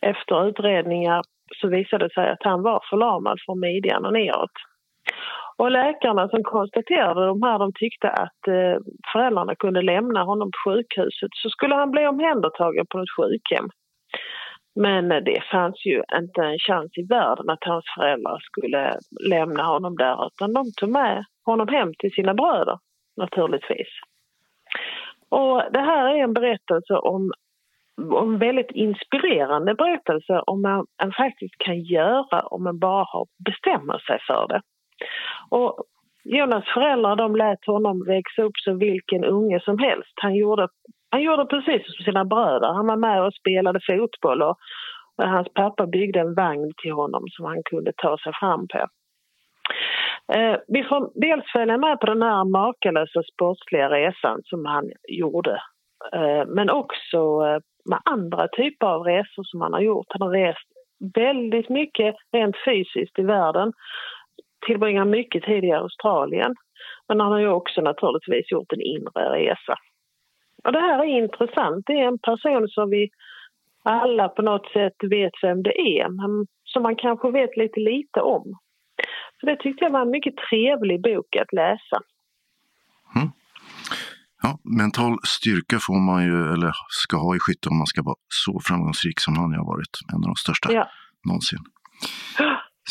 efter utredningar så visade det sig att han var förlamad från midjan och neråt. Och läkarna som konstaterade de här, de tyckte att eh, föräldrarna kunde lämna honom på sjukhuset så skulle han bli omhändertagen på ett sjukhem. Men eh, det fanns ju inte en chans i världen att hans föräldrar skulle lämna honom där utan de tog med honom hem till sina bröder naturligtvis. Och det här är en berättelse om en väldigt inspirerande berättelse om man, man faktiskt kan göra om man bara har bestämmer sig för det. Och Jonas föräldrar de lät honom växa upp som vilken unge som helst. Han gjorde, han gjorde precis som sina bröder. Han var med och spelade fotboll och hans pappa byggde en vagn till honom som han kunde ta sig fram på. Eh, vi får dels följa med på den här makalösa sportsliga resan som han gjorde. Eh, men också eh, med andra typer av resor som han har gjort. Han har rest väldigt mycket rent fysiskt i världen tillbringar mycket tid i Australien. Men han har ju också naturligtvis gjort en inre resa. Och det här är intressant. Det är en person som vi alla på något sätt vet vem det är, men som man kanske vet lite lite om. Så det tyckte jag var en mycket trevlig bok att läsa. Mm. Ja, mental styrka får man ju, eller ska ha i skytte om man ska vara så framgångsrik som han har varit. En av de största ja. någonsin.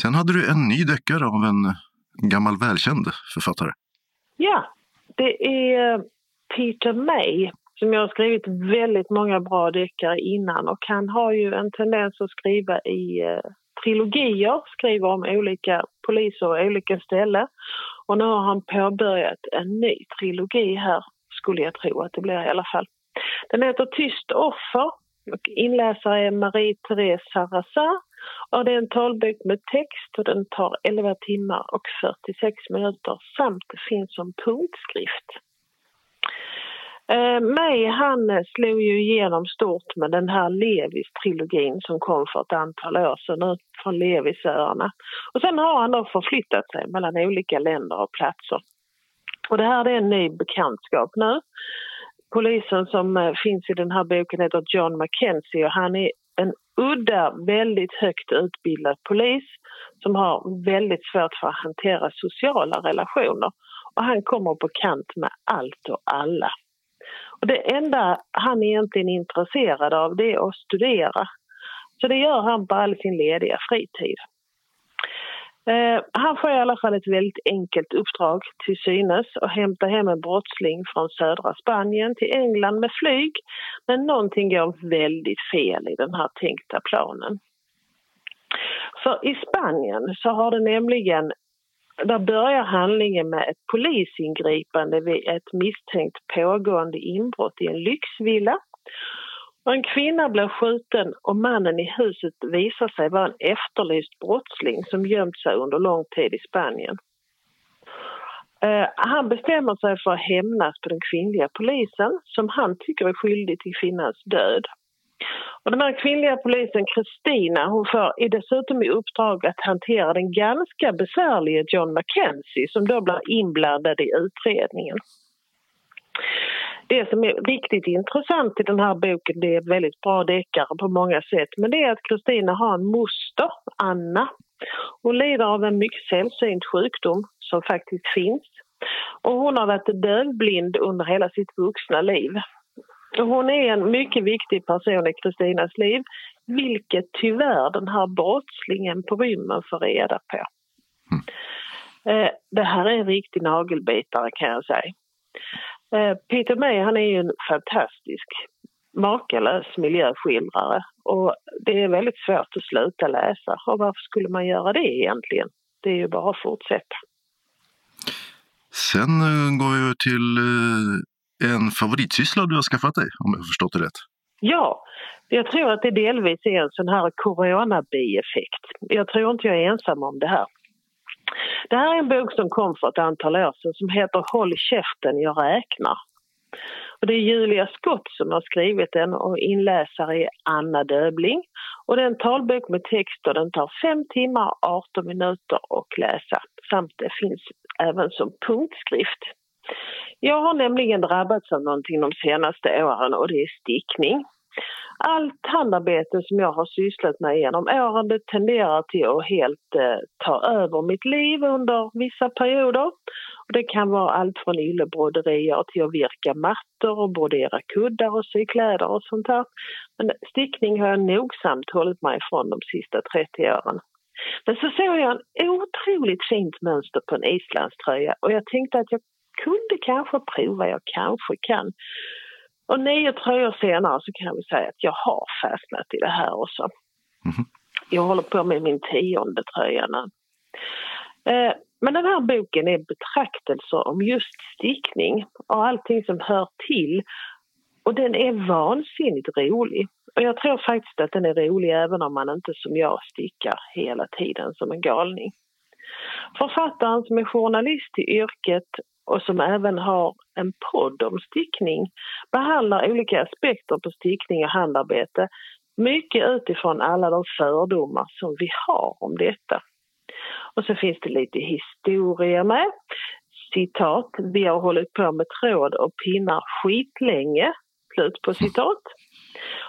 Sen hade du en ny deckare av en gammal välkänd författare. Ja, det är eh, Peter May som jag har skrivit väldigt många bra deckare innan och han har ju en tendens att skriva i eh, trilogier, skriver om olika poliser och olika ställen. Och nu har han påbörjat en ny trilogi här, skulle jag tro att det blir i alla fall. Den heter Tyst offer och inläsare är Marie-Therese Sarrazin och det är en talbok med text och den tar 11 timmar och 46 minuter samt det finns som punktskrift. Eh, mig, han slog ju igenom stort med den här Levis-trilogin som kom för ett antal år sedan ut från Levisöarna. Och sen har han då förflyttat sig mellan olika länder och platser. Och det här är en ny bekantskap nu. Polisen som eh, finns i den här boken heter John McKenzie. och han är en udda, väldigt högt utbildad polis som har väldigt svårt för att hantera sociala relationer. Och han kommer på kant med allt och alla. Och det enda han egentligen är intresserad av det är att studera. Så det gör han på all sin lediga fritid. Eh, han får i alla fall ett väldigt enkelt uppdrag till synes att hämta hem en brottsling från södra Spanien till England med flyg. Men någonting går väldigt fel i den här tänkta planen. För i Spanien så har det nämligen där börjar handlingen med ett polisingripande vid ett misstänkt pågående inbrott i en lyxvilla. En kvinna blir skjuten och mannen i huset visar sig vara en efterlyst brottsling som gömt sig under lång tid i Spanien. Uh, han bestämmer sig för att hämnas på den kvinnliga polisen som han tycker är skyldig till kvinnans död. Och den här kvinnliga polisen, Kristina, hon får dessutom i uppdrag att hantera den ganska besvärliga John Mackenzie som då blir inblandad i utredningen. Det som är riktigt intressant i den här boken, det är ett väldigt bra deckare på många sätt, men det är att Kristina har en moster, Anna. Hon lider av en mycket sällsynt sjukdom som faktiskt finns. Och hon har varit dövblind under hela sitt vuxna liv. Hon är en mycket viktig person i Kristinas liv, vilket tyvärr den här brottslingen på rymmen får reda på. Mm. Det här är en riktig nagelbitare kan jag säga. Eh, Peter May han är ju en fantastisk, makalös miljöskildrare och det är väldigt svårt att sluta läsa. Och varför skulle man göra det egentligen? Det är ju bara att fortsätta. Sen eh, går jag till eh, en favoritsyssla du har skaffat dig, om jag har förstått det rätt. Ja, jag tror att det delvis är en sån här coronabieffekt. Jag tror inte jag är ensam om det här. Det här är en bok som kom för ett antal år sedan som heter Håll käften, jag räknar. Och det är Julia Skott som har skrivit den och inläsare är Anna Döbling. Och det är en talbok med text och den tar 5 timmar 18 minuter att läsa. Samt det finns även som punktskrift. Jag har nämligen drabbats av någonting de senaste åren och det är stickning. Allt handarbete som jag har sysslat med genom åren det tenderar till att helt eh, ta över mitt liv under vissa perioder. Och det kan vara allt från yllebroderier till att virka mattor och brodera kuddar och sy kläder och sånt där. Men stickning har jag nogsamt hållit mig ifrån de sista 30 åren. Men så såg jag en otroligt fint mönster på en islandströja och jag tänkte att jag kunde kanske prova, jag kanske kan. Och nio tröjor senare så kan vi säga att jag har fastnat i det här också. Mm. Jag håller på med min tionde tröja nu. Eh, men den här boken är betraktelser om just stickning och allting som hör till. Och den är vansinnigt rolig. Och jag tror faktiskt att den är rolig även om man inte som jag stickar hela tiden som en galning. Författaren som är journalist i yrket och som även har en podd om stickning behandlar olika aspekter på stickning och handarbete mycket utifrån alla de fördomar som vi har om detta. Och så finns det lite historia med. Citat, vi har hållit på med tråd och pinnar skitlänge. Slut på citat.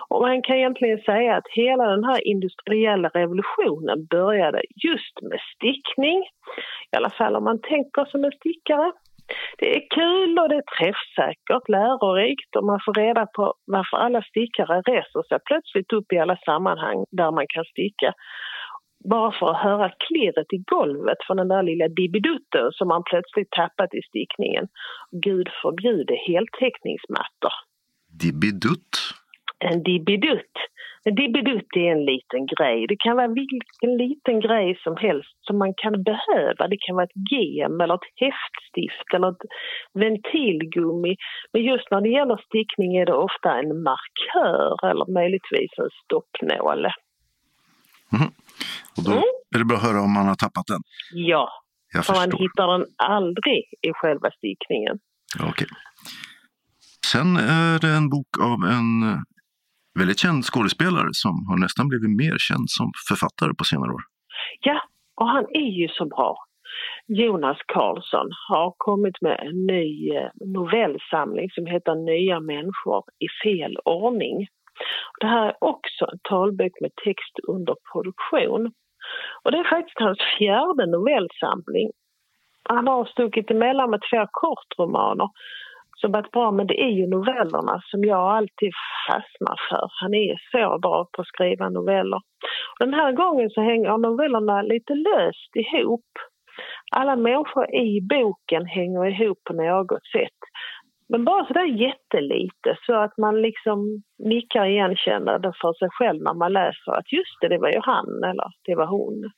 Och man kan egentligen säga att hela den här industriella revolutionen började just med stickning. I alla fall om man tänker som en stickare. Det är kul och det är träffsäkert, lärorikt och man får reda på varför alla stickare reser sig plötsligt upp i alla sammanhang där man kan sticka. Bara för att höra klirret i golvet från den där lilla dibbidutten som man plötsligt tappat i stickningen. Gud förbjude heltäckningsmattor. Dibbidutt? En dibbidutt. En dibbidutt är en liten grej. Det kan vara vilken liten grej som helst som man kan behöva. Det kan vara ett gem eller ett häftstift eller ett ventilgummi. Men just när det gäller stickning är det ofta en markör eller möjligtvis en stoppnål. Mm. Och då mm. är det bra att höra om man har tappat den? Ja, Jag för förstår. man hittar den aldrig i själva stickningen. Okej. Sen är det en bok av en väldigt känd skådespelare som har nästan blivit mer känd som författare på senare år. Ja, och han är ju så bra. Jonas Karlsson har kommit med en ny eh, novellsamling som heter Nya människor i fel ordning. Det här är också en talbok med text under produktion. Och det är faktiskt hans fjärde novellsamling. Han har stuckit emellan med två kortromaner som varit bra, men det är ju novellerna som jag alltid fastnar för. Han är så bra på att skriva noveller. Den här gången så hänger novellerna lite löst ihop. Alla människor i boken hänger ihop på något sätt. Men bara sådär jättelite så att man liksom nickar igenkännande för sig själv när man läser att just det, det var ju han eller det var hon.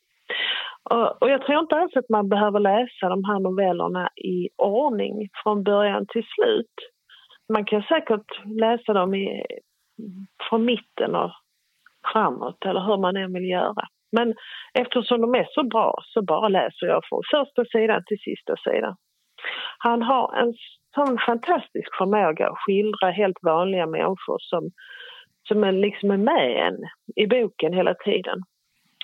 Och, och jag tror inte alls att man behöver läsa de här novellerna i ordning från början till slut. Man kan säkert läsa dem i, från mitten och framåt eller hur man än vill göra. Men eftersom de är så bra så bara läser jag från första sidan till sista sidan. Han har en sån fantastisk förmåga att skildra helt vanliga människor som, som är liksom är med en i boken hela tiden.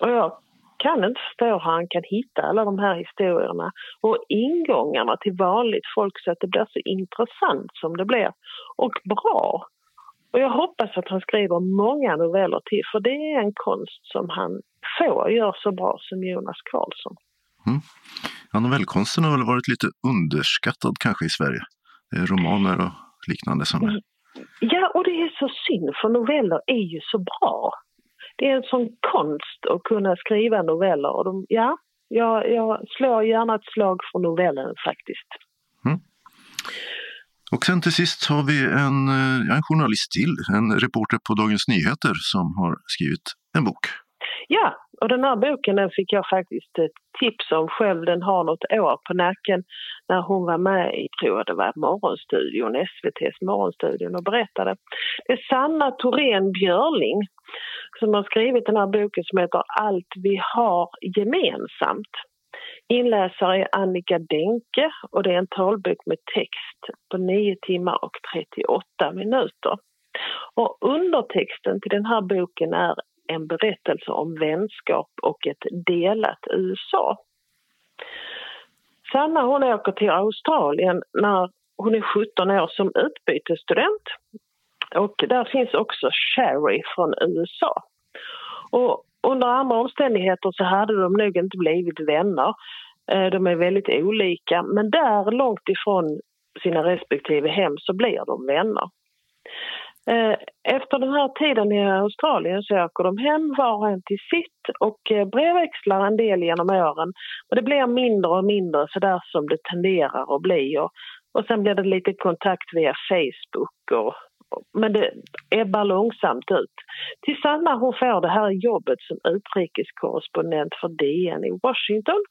Och jag kan inte förstå hur han kan hitta alla de här historierna och ingångarna till vanligt folk så att det blir så intressant som det blir och bra. Och jag hoppas att han skriver många noveller till för det är en konst som han få gör så bra som Jonas Karlsson. Mm. Ja, novellkonsten har väl varit lite underskattad kanske i Sverige. Det är romaner och liknande som är... Ja, och det är så synd för noveller är ju så bra det är en sån konst att kunna skriva noveller. Och de, ja, jag, jag slår gärna ett slag för novellen faktiskt. Mm. Och sen till sist har vi en, eh, ja, en journalist till, en reporter på Dagens Nyheter som har skrivit en bok. Ja, och den här boken den fick jag faktiskt ett tips om själv. Den har något år på nacken när hon var med i, tror jag det var, Morgonstudion, SVTs Morgonstudion och berättade. Det är Sanna Thorén Björling som har skrivit den här boken som heter Allt vi har gemensamt. Inläsare är Annika Denke och det är en talbok med text på 9 timmar och 38 minuter. Och undertexten till den här boken är en berättelse om vänskap och ett delat USA. Sanna hon åker till Australien när hon är 17 år som utbytesstudent. Och där finns också Sherry från USA. Och under andra omständigheter så hade de nog inte blivit vänner. Eh, de är väldigt olika, men där långt ifrån sina respektive hem så blir de vänner. Eh, efter den här tiden i Australien så åker de hem var och en till sitt och eh, brevväxlar en del genom åren. Och det blir mindre och mindre så där som det tenderar att bli. Och, och sen blir det lite kontakt via Facebook och, men det ebbar långsamt ut. Till Sanna hon får det här jobbet som utrikeskorrespondent för DN i Washington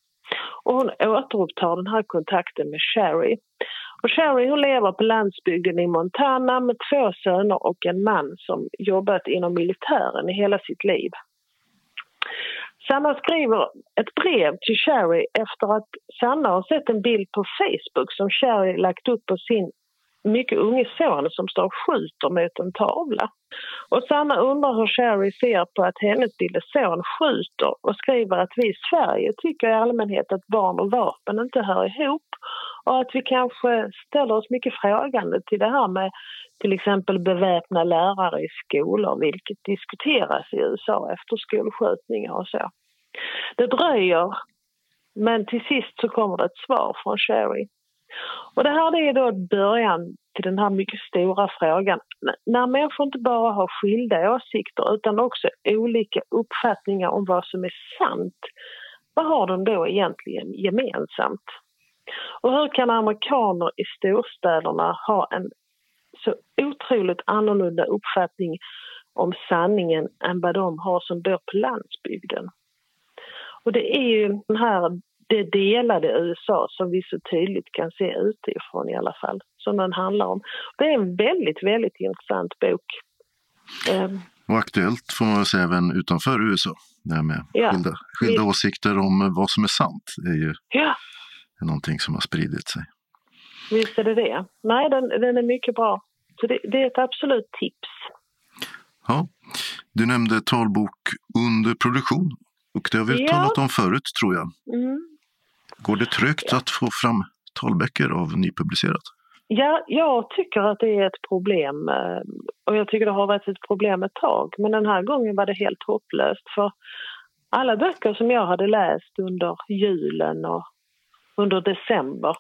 och hon återupptar den här kontakten med Sherry. Och Sherry hon lever på landsbygden i Montana med två söner och en man som jobbat inom militären i hela sitt liv. Sanna skriver ett brev till Sherry efter att Sanna har sett en bild på Facebook som Sherry lagt upp på sin mycket unge son som står och skjuter mot en tavla. Och Sanna undrar hur Sherry ser på att hennes lille son skjuter och skriver att vi i Sverige tycker i allmänhet att barn och vapen inte hör ihop och att vi kanske ställer oss mycket frågande till det här med till exempel beväpna lärare i skolor vilket diskuteras i USA efter skolskjutningar och så. Det dröjer men till sist så kommer det ett svar från Sherry. Och det här är då början till den här mycket stora frågan. När människor inte bara har skilda åsikter utan också olika uppfattningar om vad som är sant, vad har de då egentligen gemensamt? Och hur kan amerikaner i storstäderna ha en så otroligt annorlunda uppfattning om sanningen än vad de har som bor på landsbygden? Och det är ju den här det delade USA som vi så tydligt kan se utifrån i alla fall, som den handlar om. Det är en väldigt, väldigt intressant bok. Um, och aktuellt får man säga även utanför USA, det här med ja, skilda, skilda åsikter om vad som är sant. Är ju ja. Någonting som har spridit sig. Visst är det det. Nej, den, den är mycket bra. Så det, det är ett absolut tips. Ja. Du nämnde talbok under produktion och det har vi ja. talat om förut tror jag. Mm. Går det trögt att få fram talböcker av nypublicerat? Ja, jag tycker att det är ett problem eh, och jag tycker det har varit ett problem ett tag. Men den här gången var det helt hopplöst för alla böcker som jag hade läst under julen och under december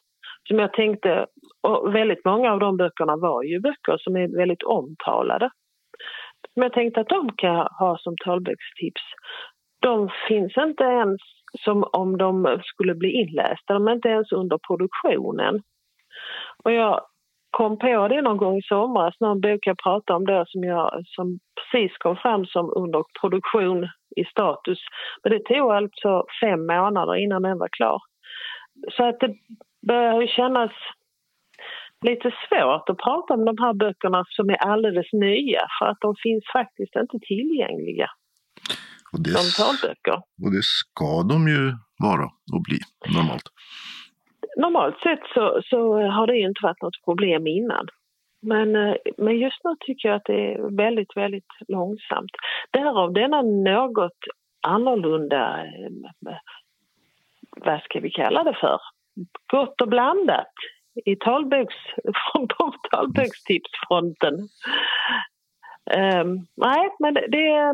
som jag tänkte, och väldigt många av de böckerna var ju böcker som är väldigt omtalade. Men jag tänkte att de kan jag ha som talbokstips. De finns inte ens som om de skulle bli inlästa. De är inte ens under produktionen. Och jag kom på det någon gång i somras, någon bok jag pratade om då som, jag, som precis kom fram som under produktion i status. Men det tog alltså fem månader innan den var klar. Så att det börjar kännas lite svårt att prata om de här böckerna som är alldeles nya för att de finns faktiskt inte tillgängliga. Och det, talböcker. Och det ska de ju vara och bli normalt. Normalt sett så, så har det inte varit något problem innan. Men, eh, men just nu tycker jag att det är väldigt, väldigt långsamt. Därav denna något annorlunda, eh, vad ska vi kalla det för, gott och blandat i talboks, på talbokstipsfronten. Um, nej, men det, det,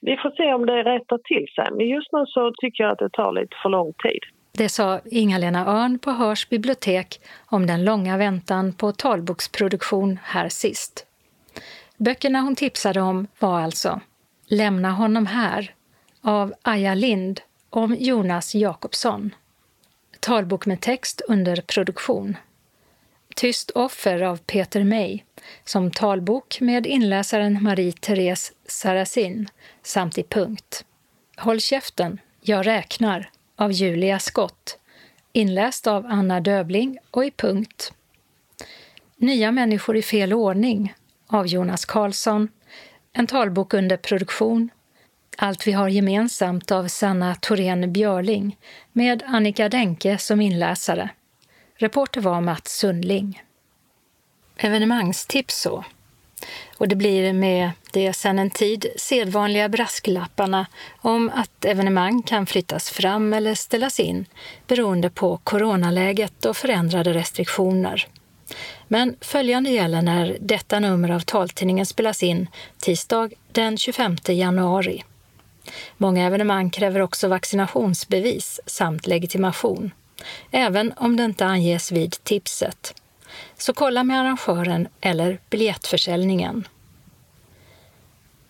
vi får se om det rättar till sig. Men just nu så tycker jag att det tar lite för lång tid. Det sa Inga-Lena Örn på Hörs bibliotek om den långa väntan på talboksproduktion här sist. Böckerna hon tipsade om var alltså Lämna honom här av Aja Lind om Jonas Jakobsson. Talbok med text under produktion. Tyst offer av Peter May som talbok med inläsaren Marie-Therese Sarasin samt i punkt. Håll käften, jag räknar av Julia Skott inläst av Anna Döbling och i punkt. Nya människor i fel ordning av Jonas Karlsson, en talbok under produktion. Allt vi har gemensamt av Sanna Thorén Björling med Annika Denke som inläsare. Reporter var Mats Sundling. Evenemangstips så. Och det blir med det sedan en tid sedvanliga brasklapparna om att evenemang kan flyttas fram eller ställas in beroende på coronaläget och förändrade restriktioner. Men följande gäller när detta nummer av taltidningen spelas in tisdag den 25 januari. Många evenemang kräver också vaccinationsbevis samt legitimation, även om det inte anges vid tipset. Så kolla med arrangören eller biljettförsäljningen.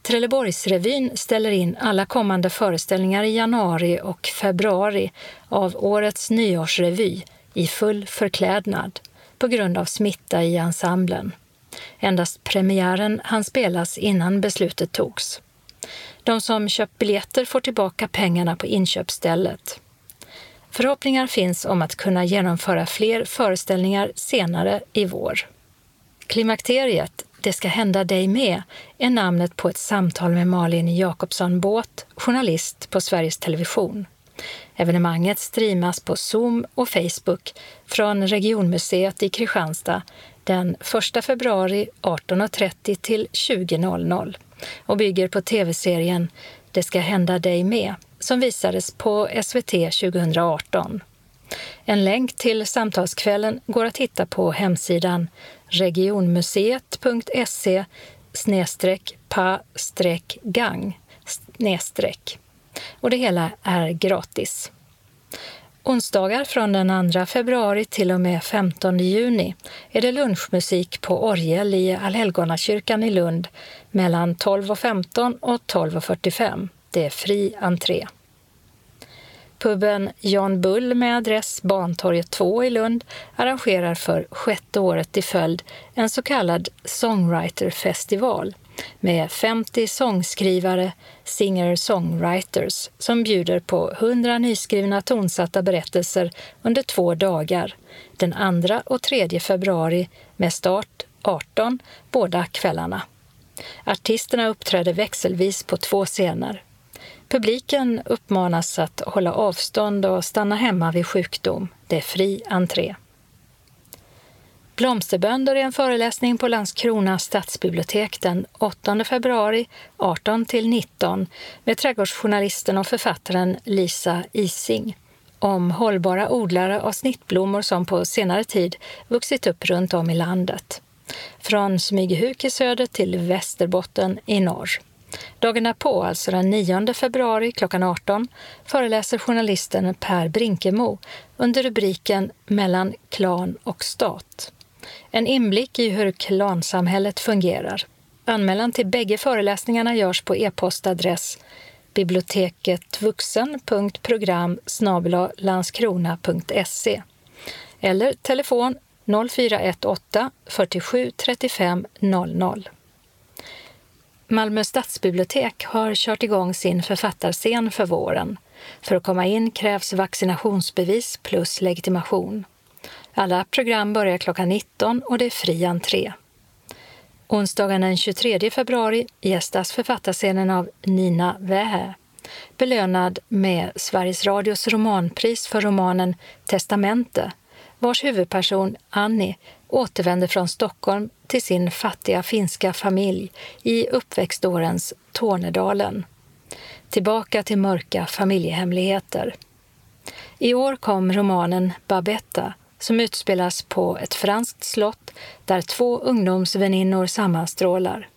Trelleborgsrevyn ställer in alla kommande föreställningar i januari och februari av årets nyårsrevy i full förklädnad på grund av smitta i ensemblen. Endast premiären hann spelas innan beslutet togs. De som köpt biljetter får tillbaka pengarna på inköpsstället. Förhoppningar finns om att kunna genomföra fler föreställningar senare i vår. Klimakteriet, Det ska hända dig med, är namnet på ett samtal med Malin Jakobsson Båt, journalist på Sveriges Television. Evenemanget streamas på Zoom och Facebook från Regionmuseet i Kristianstad den 1 februari 18.30 till 20.00 och bygger på tv-serien Det ska hända dig med som visades på SVT 2018. En länk till samtalskvällen går att hitta på hemsidan regionmuseet.se pa gang och det hela är gratis. Onsdagar från den 2 februari till och med 15 juni är det lunchmusik på orgel i Allhelgonakyrkan i Lund mellan 12.15 och 12.45. Det är fri entré. Puben Jan Bull med adress Bantorget 2 i Lund arrangerar för sjätte året i följd en så kallad songwriterfestival med 50 sångskrivare, singer-songwriters, som bjuder på 100 nyskrivna tonsatta berättelser under två dagar, den 2 och 3 februari med start 18 båda kvällarna. Artisterna uppträder växelvis på två scener. Publiken uppmanas att hålla avstånd och stanna hemma vid sjukdom. Det är fri entré. Blomsterbönder är en föreläsning på Landskrona stadsbibliotek den 8 februari 18 19 med trädgårdsjournalisten och författaren Lisa Ising om hållbara odlare av snittblommor som på senare tid vuxit upp runt om i landet. Från Smygehuk i söder till Västerbotten i norr. Dagen därpå, alltså den 9 februari klockan 18, föreläser journalisten Per Brinkemo under rubriken Mellan klan och stat. En inblick i hur klansamhället fungerar. Anmälan till bägge föreläsningarna görs på e-postadress biblioteketvuxen.program landskrona.se eller telefon 0418 47 35 00. Malmö stadsbibliotek har kört igång sin författarscen för våren. För att komma in krävs vaccinationsbevis plus legitimation. Alla program börjar klockan 19 och det är fri entré. Onsdagen den 23 februari gästas författarscenen av Nina Wähä, belönad med Sveriges Radios romanpris för romanen Testamente, vars huvudperson Annie återvänder från Stockholm till sin fattiga finska familj i uppväxtårens Tornedalen. Tillbaka till mörka familjehemligheter. I år kom romanen Babetta som utspelas på ett franskt slott där två ungdomsväninnor sammanstrålar.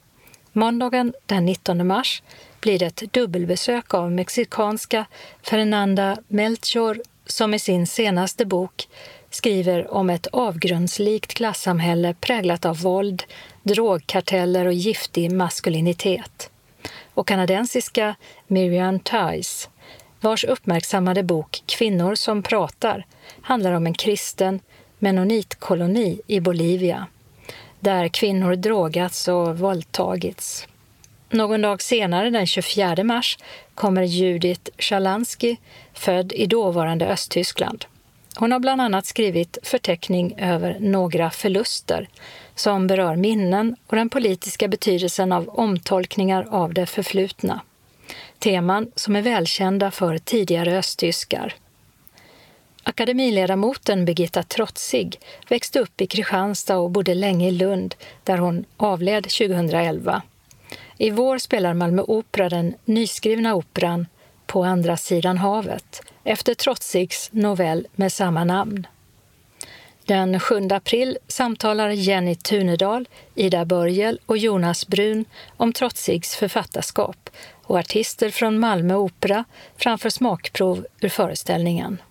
Måndagen den 19 mars blir det ett dubbelbesök av mexikanska Fernanda Melchor som i sin senaste bok skriver om ett avgrundslikt klassamhälle präglat av våld, drogkarteller och giftig maskulinitet. Och kanadensiska Miriam Tice, vars uppmärksammade bok Kvinnor som pratar handlar om en kristen menonitkoloni i Bolivia, där kvinnor drogats och våldtagits. Någon dag senare, den 24 mars, kommer Judith Schalansky, född i dåvarande Östtyskland. Hon har bland annat skrivit förteckning över några förluster som berör minnen och den politiska betydelsen av omtolkningar av det förflutna. Teman som är välkända för tidigare östtyskar. Akademiledamoten Birgitta Trotzig växte upp i Kristianstad och bodde länge i Lund, där hon avled 2011. I vår spelar Malmö Opera den nyskrivna operan på andra sidan havet efter Trotzigs novell med samma namn. Den 7 april samtalar Jenny Tunedal, Ida Börjel och Jonas Brun om Trotzigs författarskap och artister från Malmö Opera framför smakprov ur föreställningen.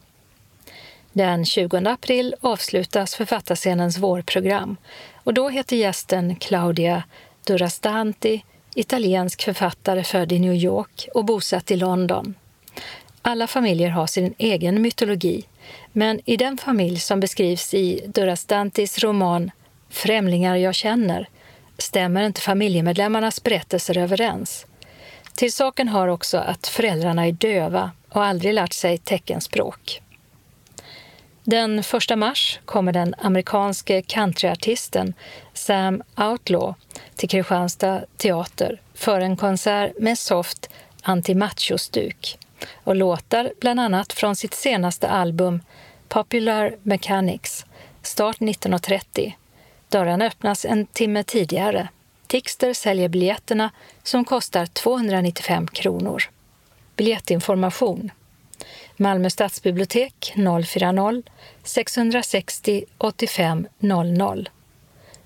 Den 20 april avslutas författarscenens vårprogram och då heter gästen Claudia Durastanti, italiensk författare född i New York och bosatt i London. Alla familjer har sin egen mytologi, men i den familj som beskrivs i Durastantis roman Främlingar jag känner stämmer inte familjemedlemmarnas berättelser överens. Till saken har också att föräldrarna är döva och aldrig lärt sig teckenspråk. Den 1 mars kommer den amerikanske countryartisten Sam Outlaw till Kristianstad teater för en konsert med soft antimachostuk och låtar bland annat från sitt senaste album Popular Mechanics, start 1930. Dörrarna öppnas en timme tidigare. Tixter säljer biljetterna som kostar 295 kronor. Biljettinformation Malmö stadsbibliotek 040 660 85 00.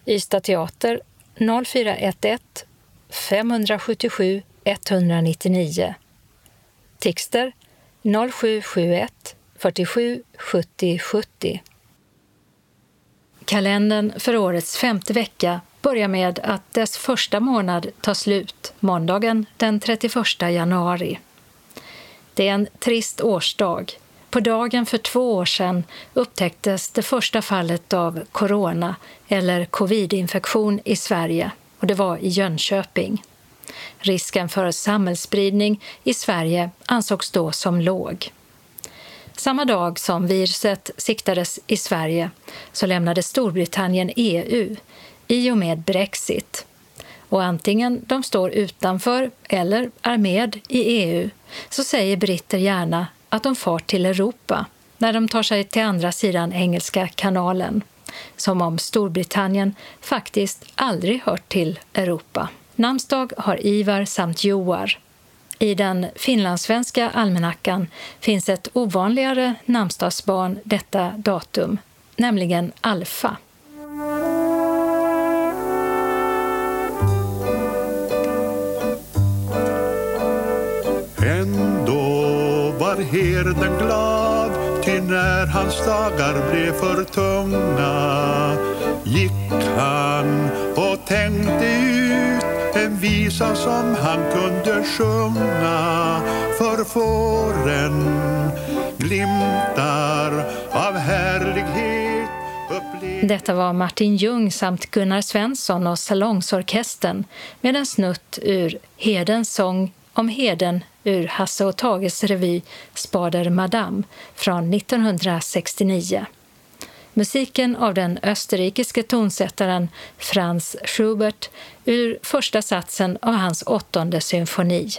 Ystad teater 0411 577 199. Tixter 0771 47 70 70. Kalendern för årets femte vecka börjar med att dess första månad tar slut måndagen den 31 januari. Det är en trist årsdag. På dagen för två år sedan upptäcktes det första fallet av corona eller covidinfektion i Sverige och det var i Jönköping. Risken för samhällsspridning i Sverige ansågs då som låg. Samma dag som viruset siktades i Sverige så lämnade Storbritannien EU i och med Brexit. Och antingen de står utanför eller är med i EU så säger britter gärna att de far till Europa när de tar sig till andra sidan Engelska kanalen. Som om Storbritannien faktiskt aldrig hört till Europa. Namnsdag har Ivar samt Joar. I den finlandssvenska almanackan finns ett ovanligare namnsdagsbarn detta datum, nämligen Alfa herden glad Ty när hans dagar blev för tunga. Gick han och tänkte ut en visa som han kunde sjunga. För fåren glimtar av härlighet detta var Martin Ljung samt Gunnar Svensson och Salongsorkestern med en snutt ur Hedens sång om Heden ur Hasse och Tages revy Spader Madame från 1969. Musiken av den österrikiske tonsättaren Franz Schubert ur första satsen av hans åttonde symfoni.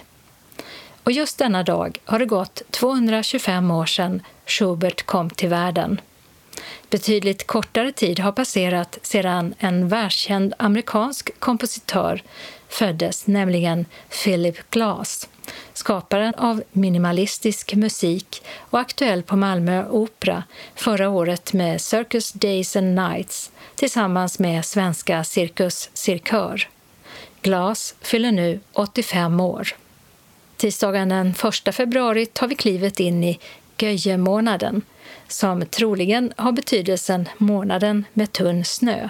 Och just denna dag har det gått 225 år sedan Schubert kom till världen. Betydligt kortare tid har passerat sedan en världskänd amerikansk kompositör föddes, nämligen Philip Glass, skaparen av minimalistisk musik och aktuell på Malmö Opera förra året med Circus Days and Nights tillsammans med svenska Cirkus Cirkör. Glass fyller nu 85 år. Tisdagen den 1 februari tar vi klivet in i Göjemånaden som troligen har betydelsen månaden med tunn snö.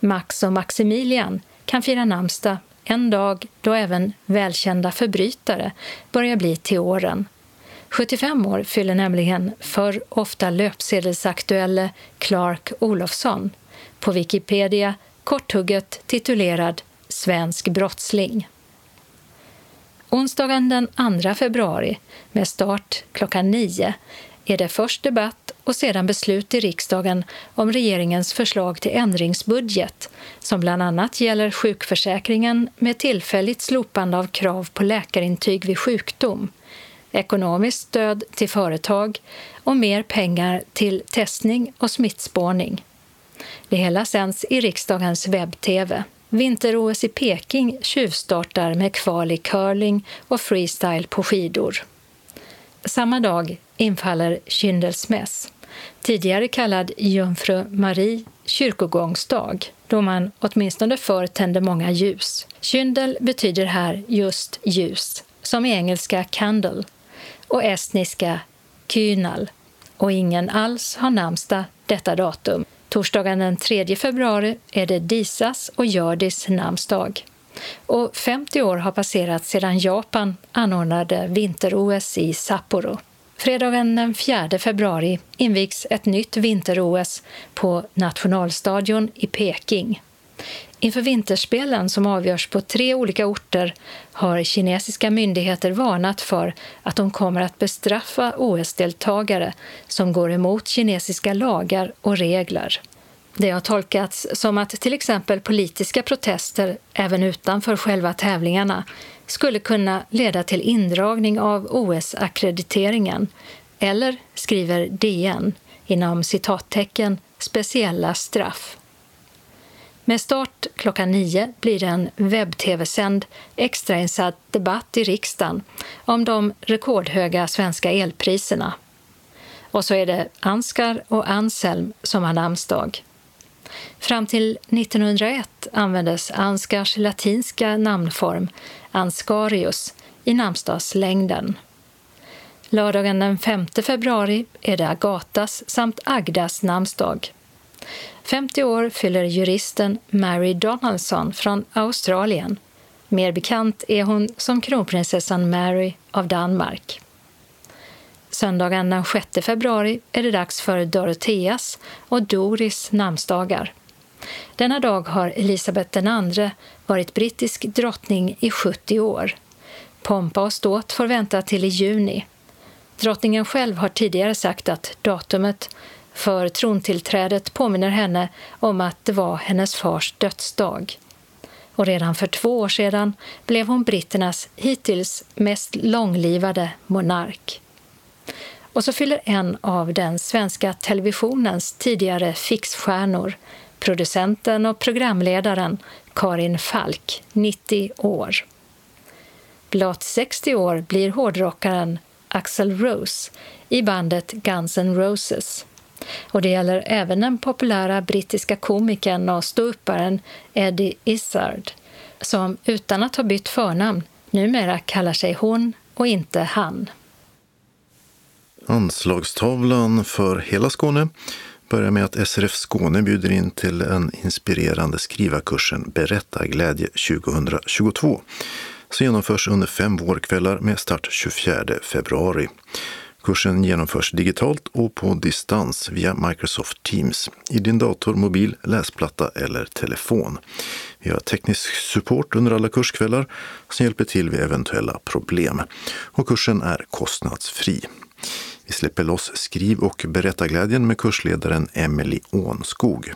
Max och Maximilian kan fira namnsdag en dag då även välkända förbrytare börjar bli till åren. 75 år fyller nämligen för ofta löpsedelsaktuelle Clark Olofsson, på Wikipedia korthugget titulerad Svensk brottsling. Onsdagen den 2 februari, med start klockan 9, är det först debatt och sedan beslut i riksdagen om regeringens förslag till ändringsbudget som bland annat gäller sjukförsäkringen med tillfälligt slopande av krav på läkarintyg vid sjukdom, ekonomiskt stöd till företag och mer pengar till testning och smittspårning. Det hela sänds i riksdagens webb-tv. Vinter-OS i Peking tjuvstartar med kval i curling och freestyle på skidor. Samma dag infaller Kyndelsmäss, tidigare kallad Jungfru Marie kyrkogångsdag, då man åtminstone förr tände många ljus. Kyndel betyder här just ljus, som i engelska candle och estniska kynal, och ingen alls har namnsdag detta datum. Torsdagen den 3 februari är det Disas och Hjördis namnsdag. Och 50 år har passerat sedan Japan anordnade vinter-OS i Sapporo. Fredagen den 4 februari invigs ett nytt vinter-OS på nationalstadion i Peking. Inför vinterspelen som avgörs på tre olika orter har kinesiska myndigheter varnat för att de kommer att bestraffa OS-deltagare som går emot kinesiska lagar och regler. Det har tolkats som att till exempel politiska protester även utanför själva tävlingarna skulle kunna leda till indragning av OS-akkrediteringen eller, skriver DN, inom citattecken, speciella straff. Med start klockan nio blir det en webb-tv-sänd extrainsatt debatt i riksdagen om de rekordhöga svenska elpriserna. Och så är det Anskar och Anselm som har namnsdag. Fram till 1901 användes Ansgars latinska namnform, Ansgarius i namnsdagslängden. Lördagen den 5 februari är det Agatas samt Agdas namnsdag. 50 år fyller juristen Mary Donaldson från Australien. Mer bekant är hon som kronprinsessan Mary av Danmark. Söndagen den 6 februari är det dags för Doroteas och Doris namnsdagar. Denna dag har Elisabeth II varit brittisk drottning i 70 år. Pompa och ståt får vänta till i juni. Drottningen själv har tidigare sagt att datumet för trontillträdet påminner henne om att det var hennes fars dödsdag. Och redan för två år sedan blev hon britternas hittills mest långlivade monark. Och så fyller en av den svenska televisionens tidigare fixstjärnor, producenten och programledaren Karin Falk, 90 år. Blott 60 år blir hårdrockaren Axel Rose i bandet Guns N' Roses. Och det gäller även den populära brittiska komikern och ståupparen Eddie Izzard som utan att ha bytt förnamn numera kallar sig hon och inte han. Anslagstavlan för hela Skåne börjar med att SRF Skåne bjuder in till den inspirerande skrivarkursen Berättarglädje 2022 som genomförs under fem vårkvällar med start 24 februari. Kursen genomförs digitalt och på distans via Microsoft Teams i din dator, mobil, läsplatta eller telefon. Vi har teknisk support under alla kurskvällar som hjälper till vid eventuella problem. Och kursen är kostnadsfri. Vi släpper loss skriv och berättarglädjen med kursledaren Emelie Ånskog.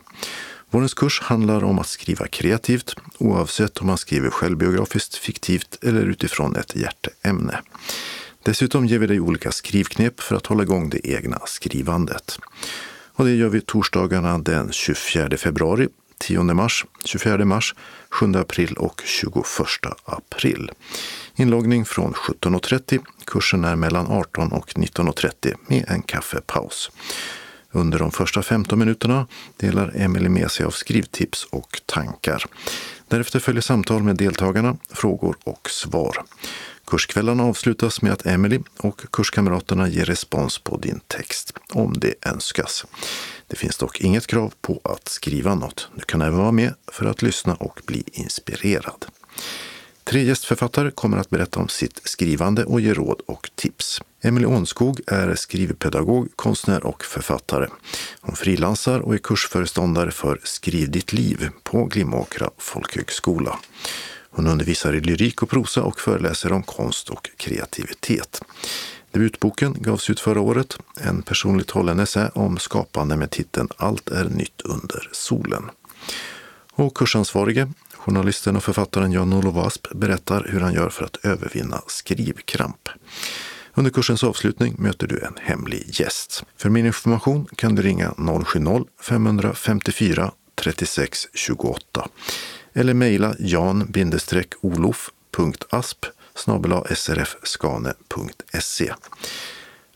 Vårens kurs handlar om att skriva kreativt oavsett om man skriver självbiografiskt, fiktivt eller utifrån ett hjärteämne. Dessutom ger vi dig olika skrivknep för att hålla igång det egna skrivandet. Och det gör vi torsdagarna den 24 februari, 10 mars, 24 mars, 7 april och 21 april. Inloggning från 17.30. Kursen är mellan 18 och 19.30 med en kaffepaus. Under de första 15 minuterna delar Emelie med sig av skrivtips och tankar. Därefter följer samtal med deltagarna, frågor och svar. Kurskvällarna avslutas med att Emily och kurskamraterna ger respons på din text, om det önskas. Det finns dock inget krav på att skriva något. Du kan även vara med för att lyssna och bli inspirerad. Tre gästförfattare kommer att berätta om sitt skrivande och ge råd och tips. Emelie Ånskog är skrivpedagog, konstnär och författare. Hon frilansar och är kursföreståndare för Skriv ditt liv på Glimåkra folkhögskola. Hon undervisar i lyrik och prosa och föreläser om konst och kreativitet. Debutboken gavs ut förra året, en personligt hållen essä om skapande med titeln Allt är nytt under solen. Och kursansvarige, journalisten och författaren Jan-Olof Asp berättar hur han gör för att övervinna skrivkramp. Under kursens avslutning möter du en hemlig gäst. För mer information kan du ringa 070-554 36 28 eller mejla jan-olof.asp snabel srfskane.se.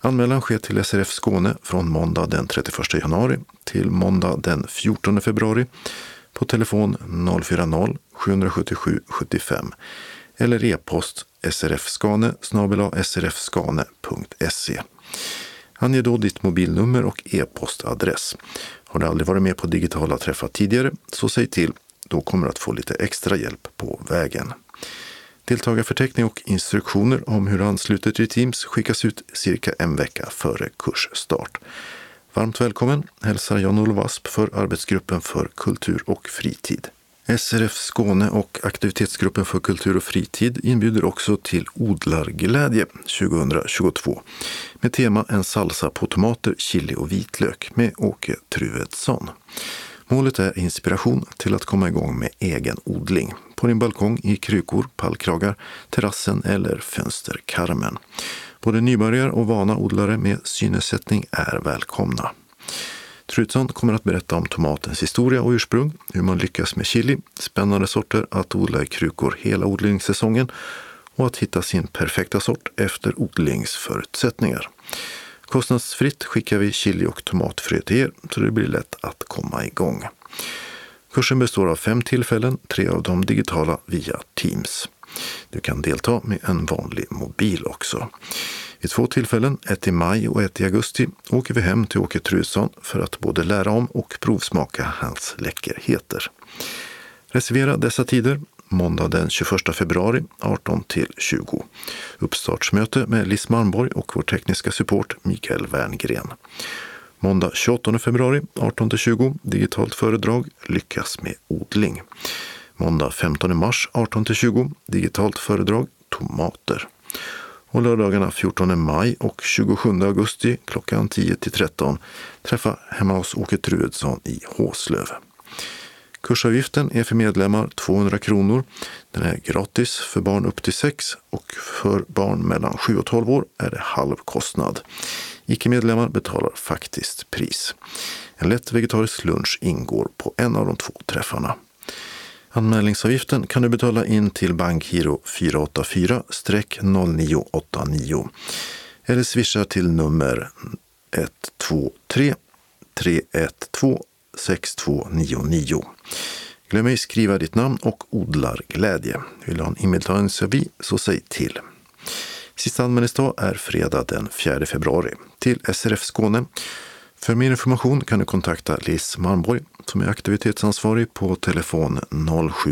Anmälan sker till SRF Skåne från måndag den 31 januari till måndag den 14 februari på telefon 040-777 75 eller e-post srfskane srfskane.se. Ange då ditt mobilnummer och e-postadress. Har du aldrig varit med på digitala träffar tidigare så säg till då kommer du att få lite extra hjälp på vägen. Deltagarförteckning och instruktioner om hur du ansluter till Teams skickas ut cirka en vecka före kursstart. Varmt välkommen hälsar Jan-Olof Asp för arbetsgruppen för kultur och fritid. SRF Skåne och Aktivitetsgruppen för kultur och fritid inbjuder också till Odlarglädje 2022 med tema En salsa på tomater, chili och vitlök med Åke Truedsson. Målet är inspiration till att komma igång med egen odling på din balkong, i krukor, pallkragar, terrassen eller fönsterkarmen. Både nybörjare och vana odlare med synesättning är välkomna. Trutsson kommer att berätta om tomatens historia och ursprung, hur man lyckas med chili, spännande sorter att odla i krukor hela odlingssäsongen och att hitta sin perfekta sort efter odlingsförutsättningar. Kostnadsfritt skickar vi chili och tomatfrö till er så det blir lätt att komma igång. Kursen består av fem tillfällen, tre av dem digitala via Teams. Du kan delta med en vanlig mobil också. Vid två tillfällen, ett i maj och ett i augusti, åker vi hem till Åke Truedsson för att både lära om och provsmaka hans läckerheter. Reservera dessa tider måndag den 21 februari 18 till 20. Uppstartsmöte med Liss Malmborg och vår tekniska support Mikael Werngren. Måndag 28 februari 18 till 20 digitalt föredrag Lyckas med odling. Måndag 15 mars 18 till 20 digitalt föredrag Tomater. Och lördagarna 14 maj och 27 augusti klockan 10 till 13 träffa hemma hos Åke Truedsson i Håslöv. Kursavgiften är för medlemmar 200 kronor. Den är gratis för barn upp till 6 och för barn mellan 7 och 12 år är det halv kostnad. Icke-medlemmar betalar faktiskt pris. En lätt vegetarisk lunch ingår på en av de två träffarna. Anmälningsavgiften kan du betala in till bankgiro 484-0989 eller swisha till nummer 123 312 6299. Glöm ej skriva ditt namn och odlarglädje. Vill du ha en inbetalningsavi så säg till. Sista anmälningsdag är fredag den 4 februari till SRF Skåne. För mer information kan du kontakta Liz Malmborg som är aktivitetsansvarig på telefon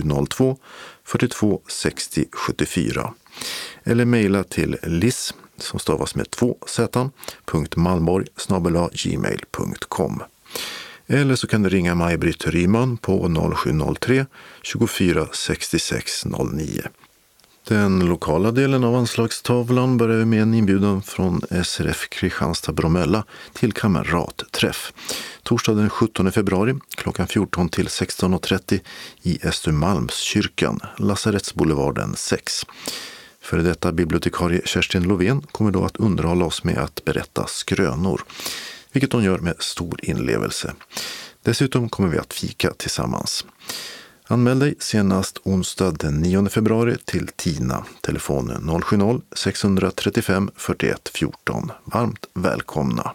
0702 42 60 74 eller mejla till liss som stavas med två z, .malmborg gmail.com. Eller så kan du ringa Maj-Britt Ryman på 0703 24 66 09. Den lokala delen av anslagstavlan börjar med en inbjudan från SRF Kristianstad Bromölla till kamratträff. Torsdag den 17 februari klockan 14 till 16.30 i Östermalmskyrkan, Lasarettsboulevarden 6. Före detta bibliotekarie Kerstin Lovén kommer då att underhålla oss med att berätta skrönor vilket hon gör med stor inlevelse. Dessutom kommer vi att fika tillsammans. Anmäl dig senast onsdag den 9 februari till TINA, telefon 070-635 41 14. Varmt välkomna!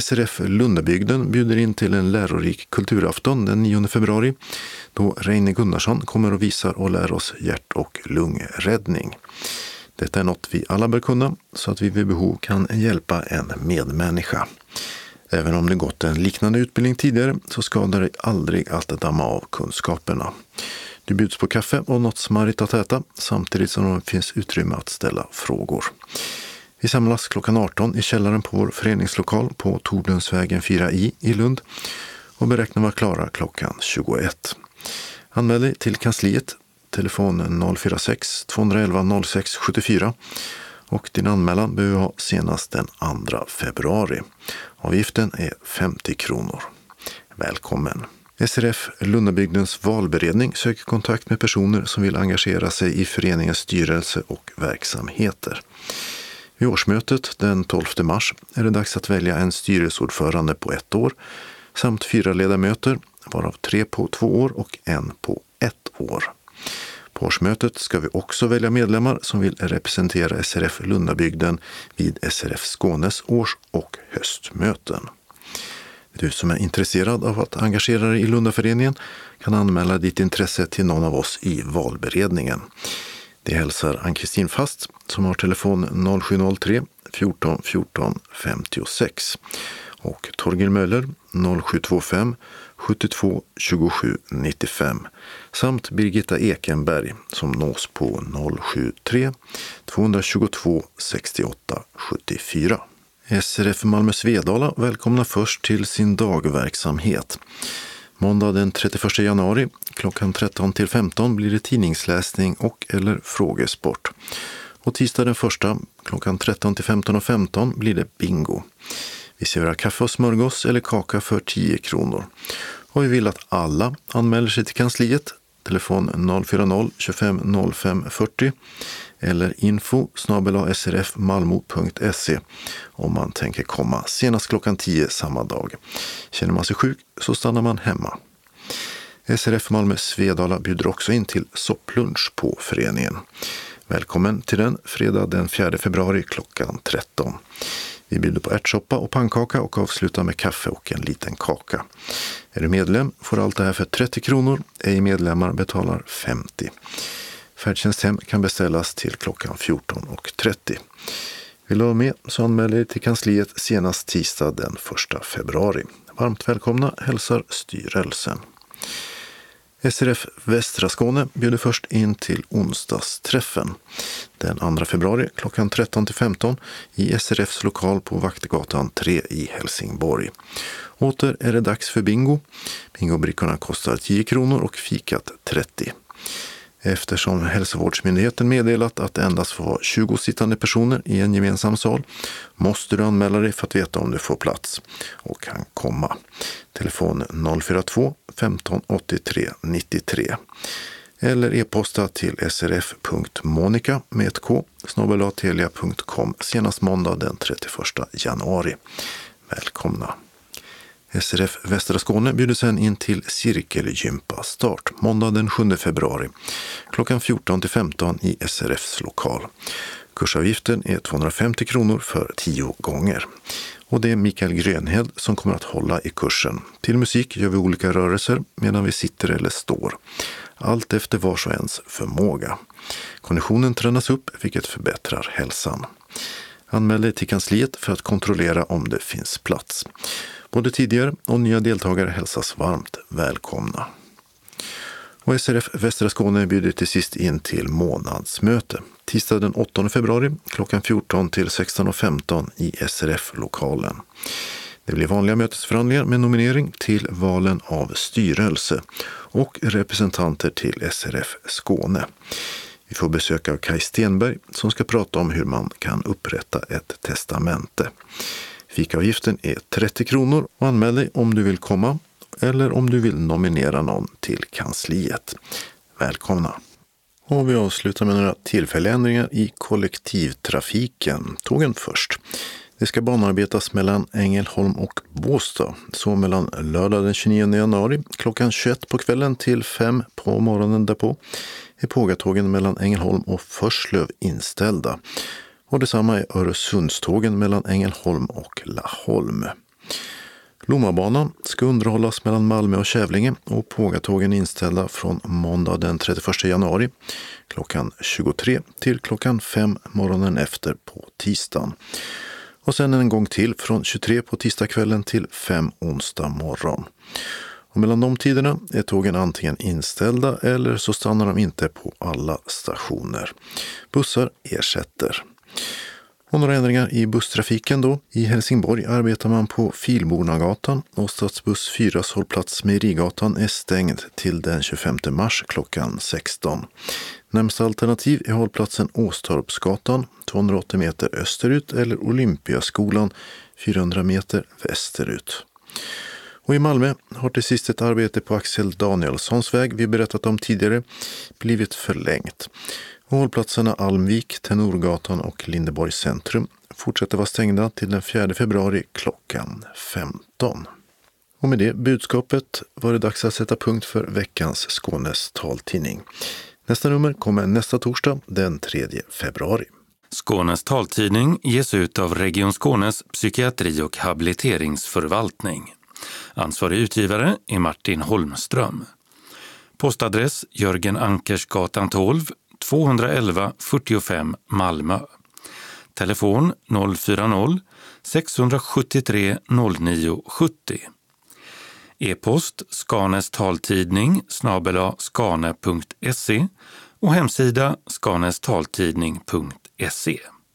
SRF Lundabygden bjuder in till en lärorik kulturafton den 9 februari då Reine Gunnarsson kommer och visar och lär oss hjärt och lungräddning. Detta är något vi alla bör kunna så att vi vid behov kan hjälpa en medmänniska. Även om det gått en liknande utbildning tidigare så skadar det aldrig att damma av kunskaperna. Du bjuds på kaffe och något smarrigt att äta samtidigt som det finns utrymme att ställa frågor. Vi samlas klockan 18 i källaren på vår föreningslokal på Tordensvägen 4i i Lund och beräknar vara klara klockan 21. Anmäl dig till kansliet telefon 046-211 06 74 och din anmälan behöver ha senast den 2 februari. Avgiften är 50 kronor. Välkommen! SRF Lundabygdens valberedning söker kontakt med personer som vill engagera sig i föreningens styrelse och verksamheter. Vid årsmötet den 12 mars är det dags att välja en styrelseordförande på ett år samt fyra ledamöter, varav tre på två år och en på ett år. På årsmötet ska vi också välja medlemmar som vill representera SRF Lundabygden vid SRF Skånes års och höstmöten. Du som är intresserad av att engagera dig i Lundaföreningen kan anmäla ditt intresse till någon av oss i valberedningen. Det hälsar Ann-Kristin Fast som har telefon 0703 14 14 56 och Torgil Möller 0725 72 27 95 samt Birgitta Ekenberg som nås på 073 222 68 74. SRF Malmö Svedala välkomnar först till sin dagverksamhet. Måndag den 31 januari klockan 13 till 15 blir det tidningsläsning och eller frågesport. Och tisdag den 1 klockan 13 till 15.15 15 blir det bingo. Vi serverar kaffe och smörgås eller kaka för 10 kronor. Och vi vill att alla anmäler sig till kansliet. Telefon 040-25 05 40 eller info srfmalmo.se om man tänker komma senast klockan 10 samma dag. Känner man sig sjuk så stannar man hemma. SRF Malmö Svedala bjuder också in till sopplunch på föreningen. Välkommen till den fredag den 4 februari klockan 13. Vi bjuder på ärtsoppa och pannkaka och avslutar med kaffe och en liten kaka. Är du medlem får du allt det här för 30 kronor. Ej medlemmar betalar 50. Färdtjänsthem kan beställas till klockan 14.30. Vill du vara med så anmäl dig till kansliet senast tisdag den 1 februari. Varmt välkomna hälsar styrelsen. SRF Västra Skåne bjuder först in till onsdagsträffen den 2 februari klockan 13 15 i SRFs lokal på Vaktegatan 3 i Helsingborg. Åter är det dags för bingo. Bingobrickorna kostar 10 kronor och fikat 30 eftersom hälsovårdsmyndigheten meddelat att det endast får vara 20 sittande personer i en gemensam sal måste du anmäla dig för att veta om du får plats och kan komma. Telefon 042 15 83 93 eller e-posta till srf.monica med ett k snabelatelia.com senast måndag den 31 januari. Välkomna! SRF Västra Skåne bjuder sen in till cirkelgympa start måndag den 7 februari klockan 14 till 15 i SRFs lokal. Kursavgiften är 250 kronor för 10 gånger. Och det är Mikael Grönhed som kommer att hålla i kursen. Till musik gör vi olika rörelser medan vi sitter eller står. Allt efter vars och ens förmåga. Konditionen tränas upp vilket förbättrar hälsan. Anmäl dig till kansliet för att kontrollera om det finns plats. Både tidigare och nya deltagare hälsas varmt välkomna. Och SRF Västra Skåne bjuder till sist in till månadsmöte. Tisdag den 8 februari klockan 14 till 16.15 i SRF-lokalen. Det blir vanliga mötesförhandlingar med nominering till valen av styrelse och representanter till SRF Skåne. Vi får besök av Kai Stenberg som ska prata om hur man kan upprätta ett testamente. Fikaavgiften är 30 kronor och anmäl dig om du vill komma eller om du vill nominera någon till kansliet. Välkomna! Och vi avslutar med några tillfälliga ändringar i kollektivtrafiken. Tågen först. Det ska banarbetas mellan Ängelholm och Båstad. Så mellan lördag den 29 januari klockan 21 på kvällen till 5 på morgonen därpå är pågatågen mellan Ängelholm och Förslöv inställda. Och detsamma är Öresundstågen mellan Ängelholm och Laholm. Lommabanan ska underhållas mellan Malmö och Kävlinge och pågatågen inställda från måndag den 31 januari klockan 23 till klockan 5 morgonen efter på tisdagen. Och sen en gång till från 23 på tisdagskvällen till 5 onsdag morgon. Och mellan de tiderna är tågen antingen inställda eller så stannar de inte på alla stationer. Bussar ersätter. Och några ändringar i busstrafiken då. I Helsingborg arbetar man på Filbornagatan och Stadsbuss 4 hållplats Mejerigatan är stängd till den 25 mars klockan 16. Närmsta alternativ är hållplatsen Åstorpsgatan 280 meter österut eller Olympiaskolan 400 meter västerut. Och i Malmö har till sist ett arbete på Axel Danielssons väg vi berättat om tidigare blivit förlängt. Hållplatserna Almvik, Tenorgatan och Lindeborgs centrum fortsätter vara stängda till den 4 februari klockan 15. Och med det budskapet var det dags att sätta punkt för veckans Skånes taltidning. Nästa nummer kommer nästa torsdag den 3 februari. Skånes taltidning ges ut av Region Skånes psykiatri och habiliteringsförvaltning. Ansvarig utgivare är Martin Holmström. Postadress Jörgen Ankersgatan 12 211 45 Malmö. Telefon 040-673 09 70. E-post Skanes taltidning snabela skane.se och hemsida skanestaltidning.se.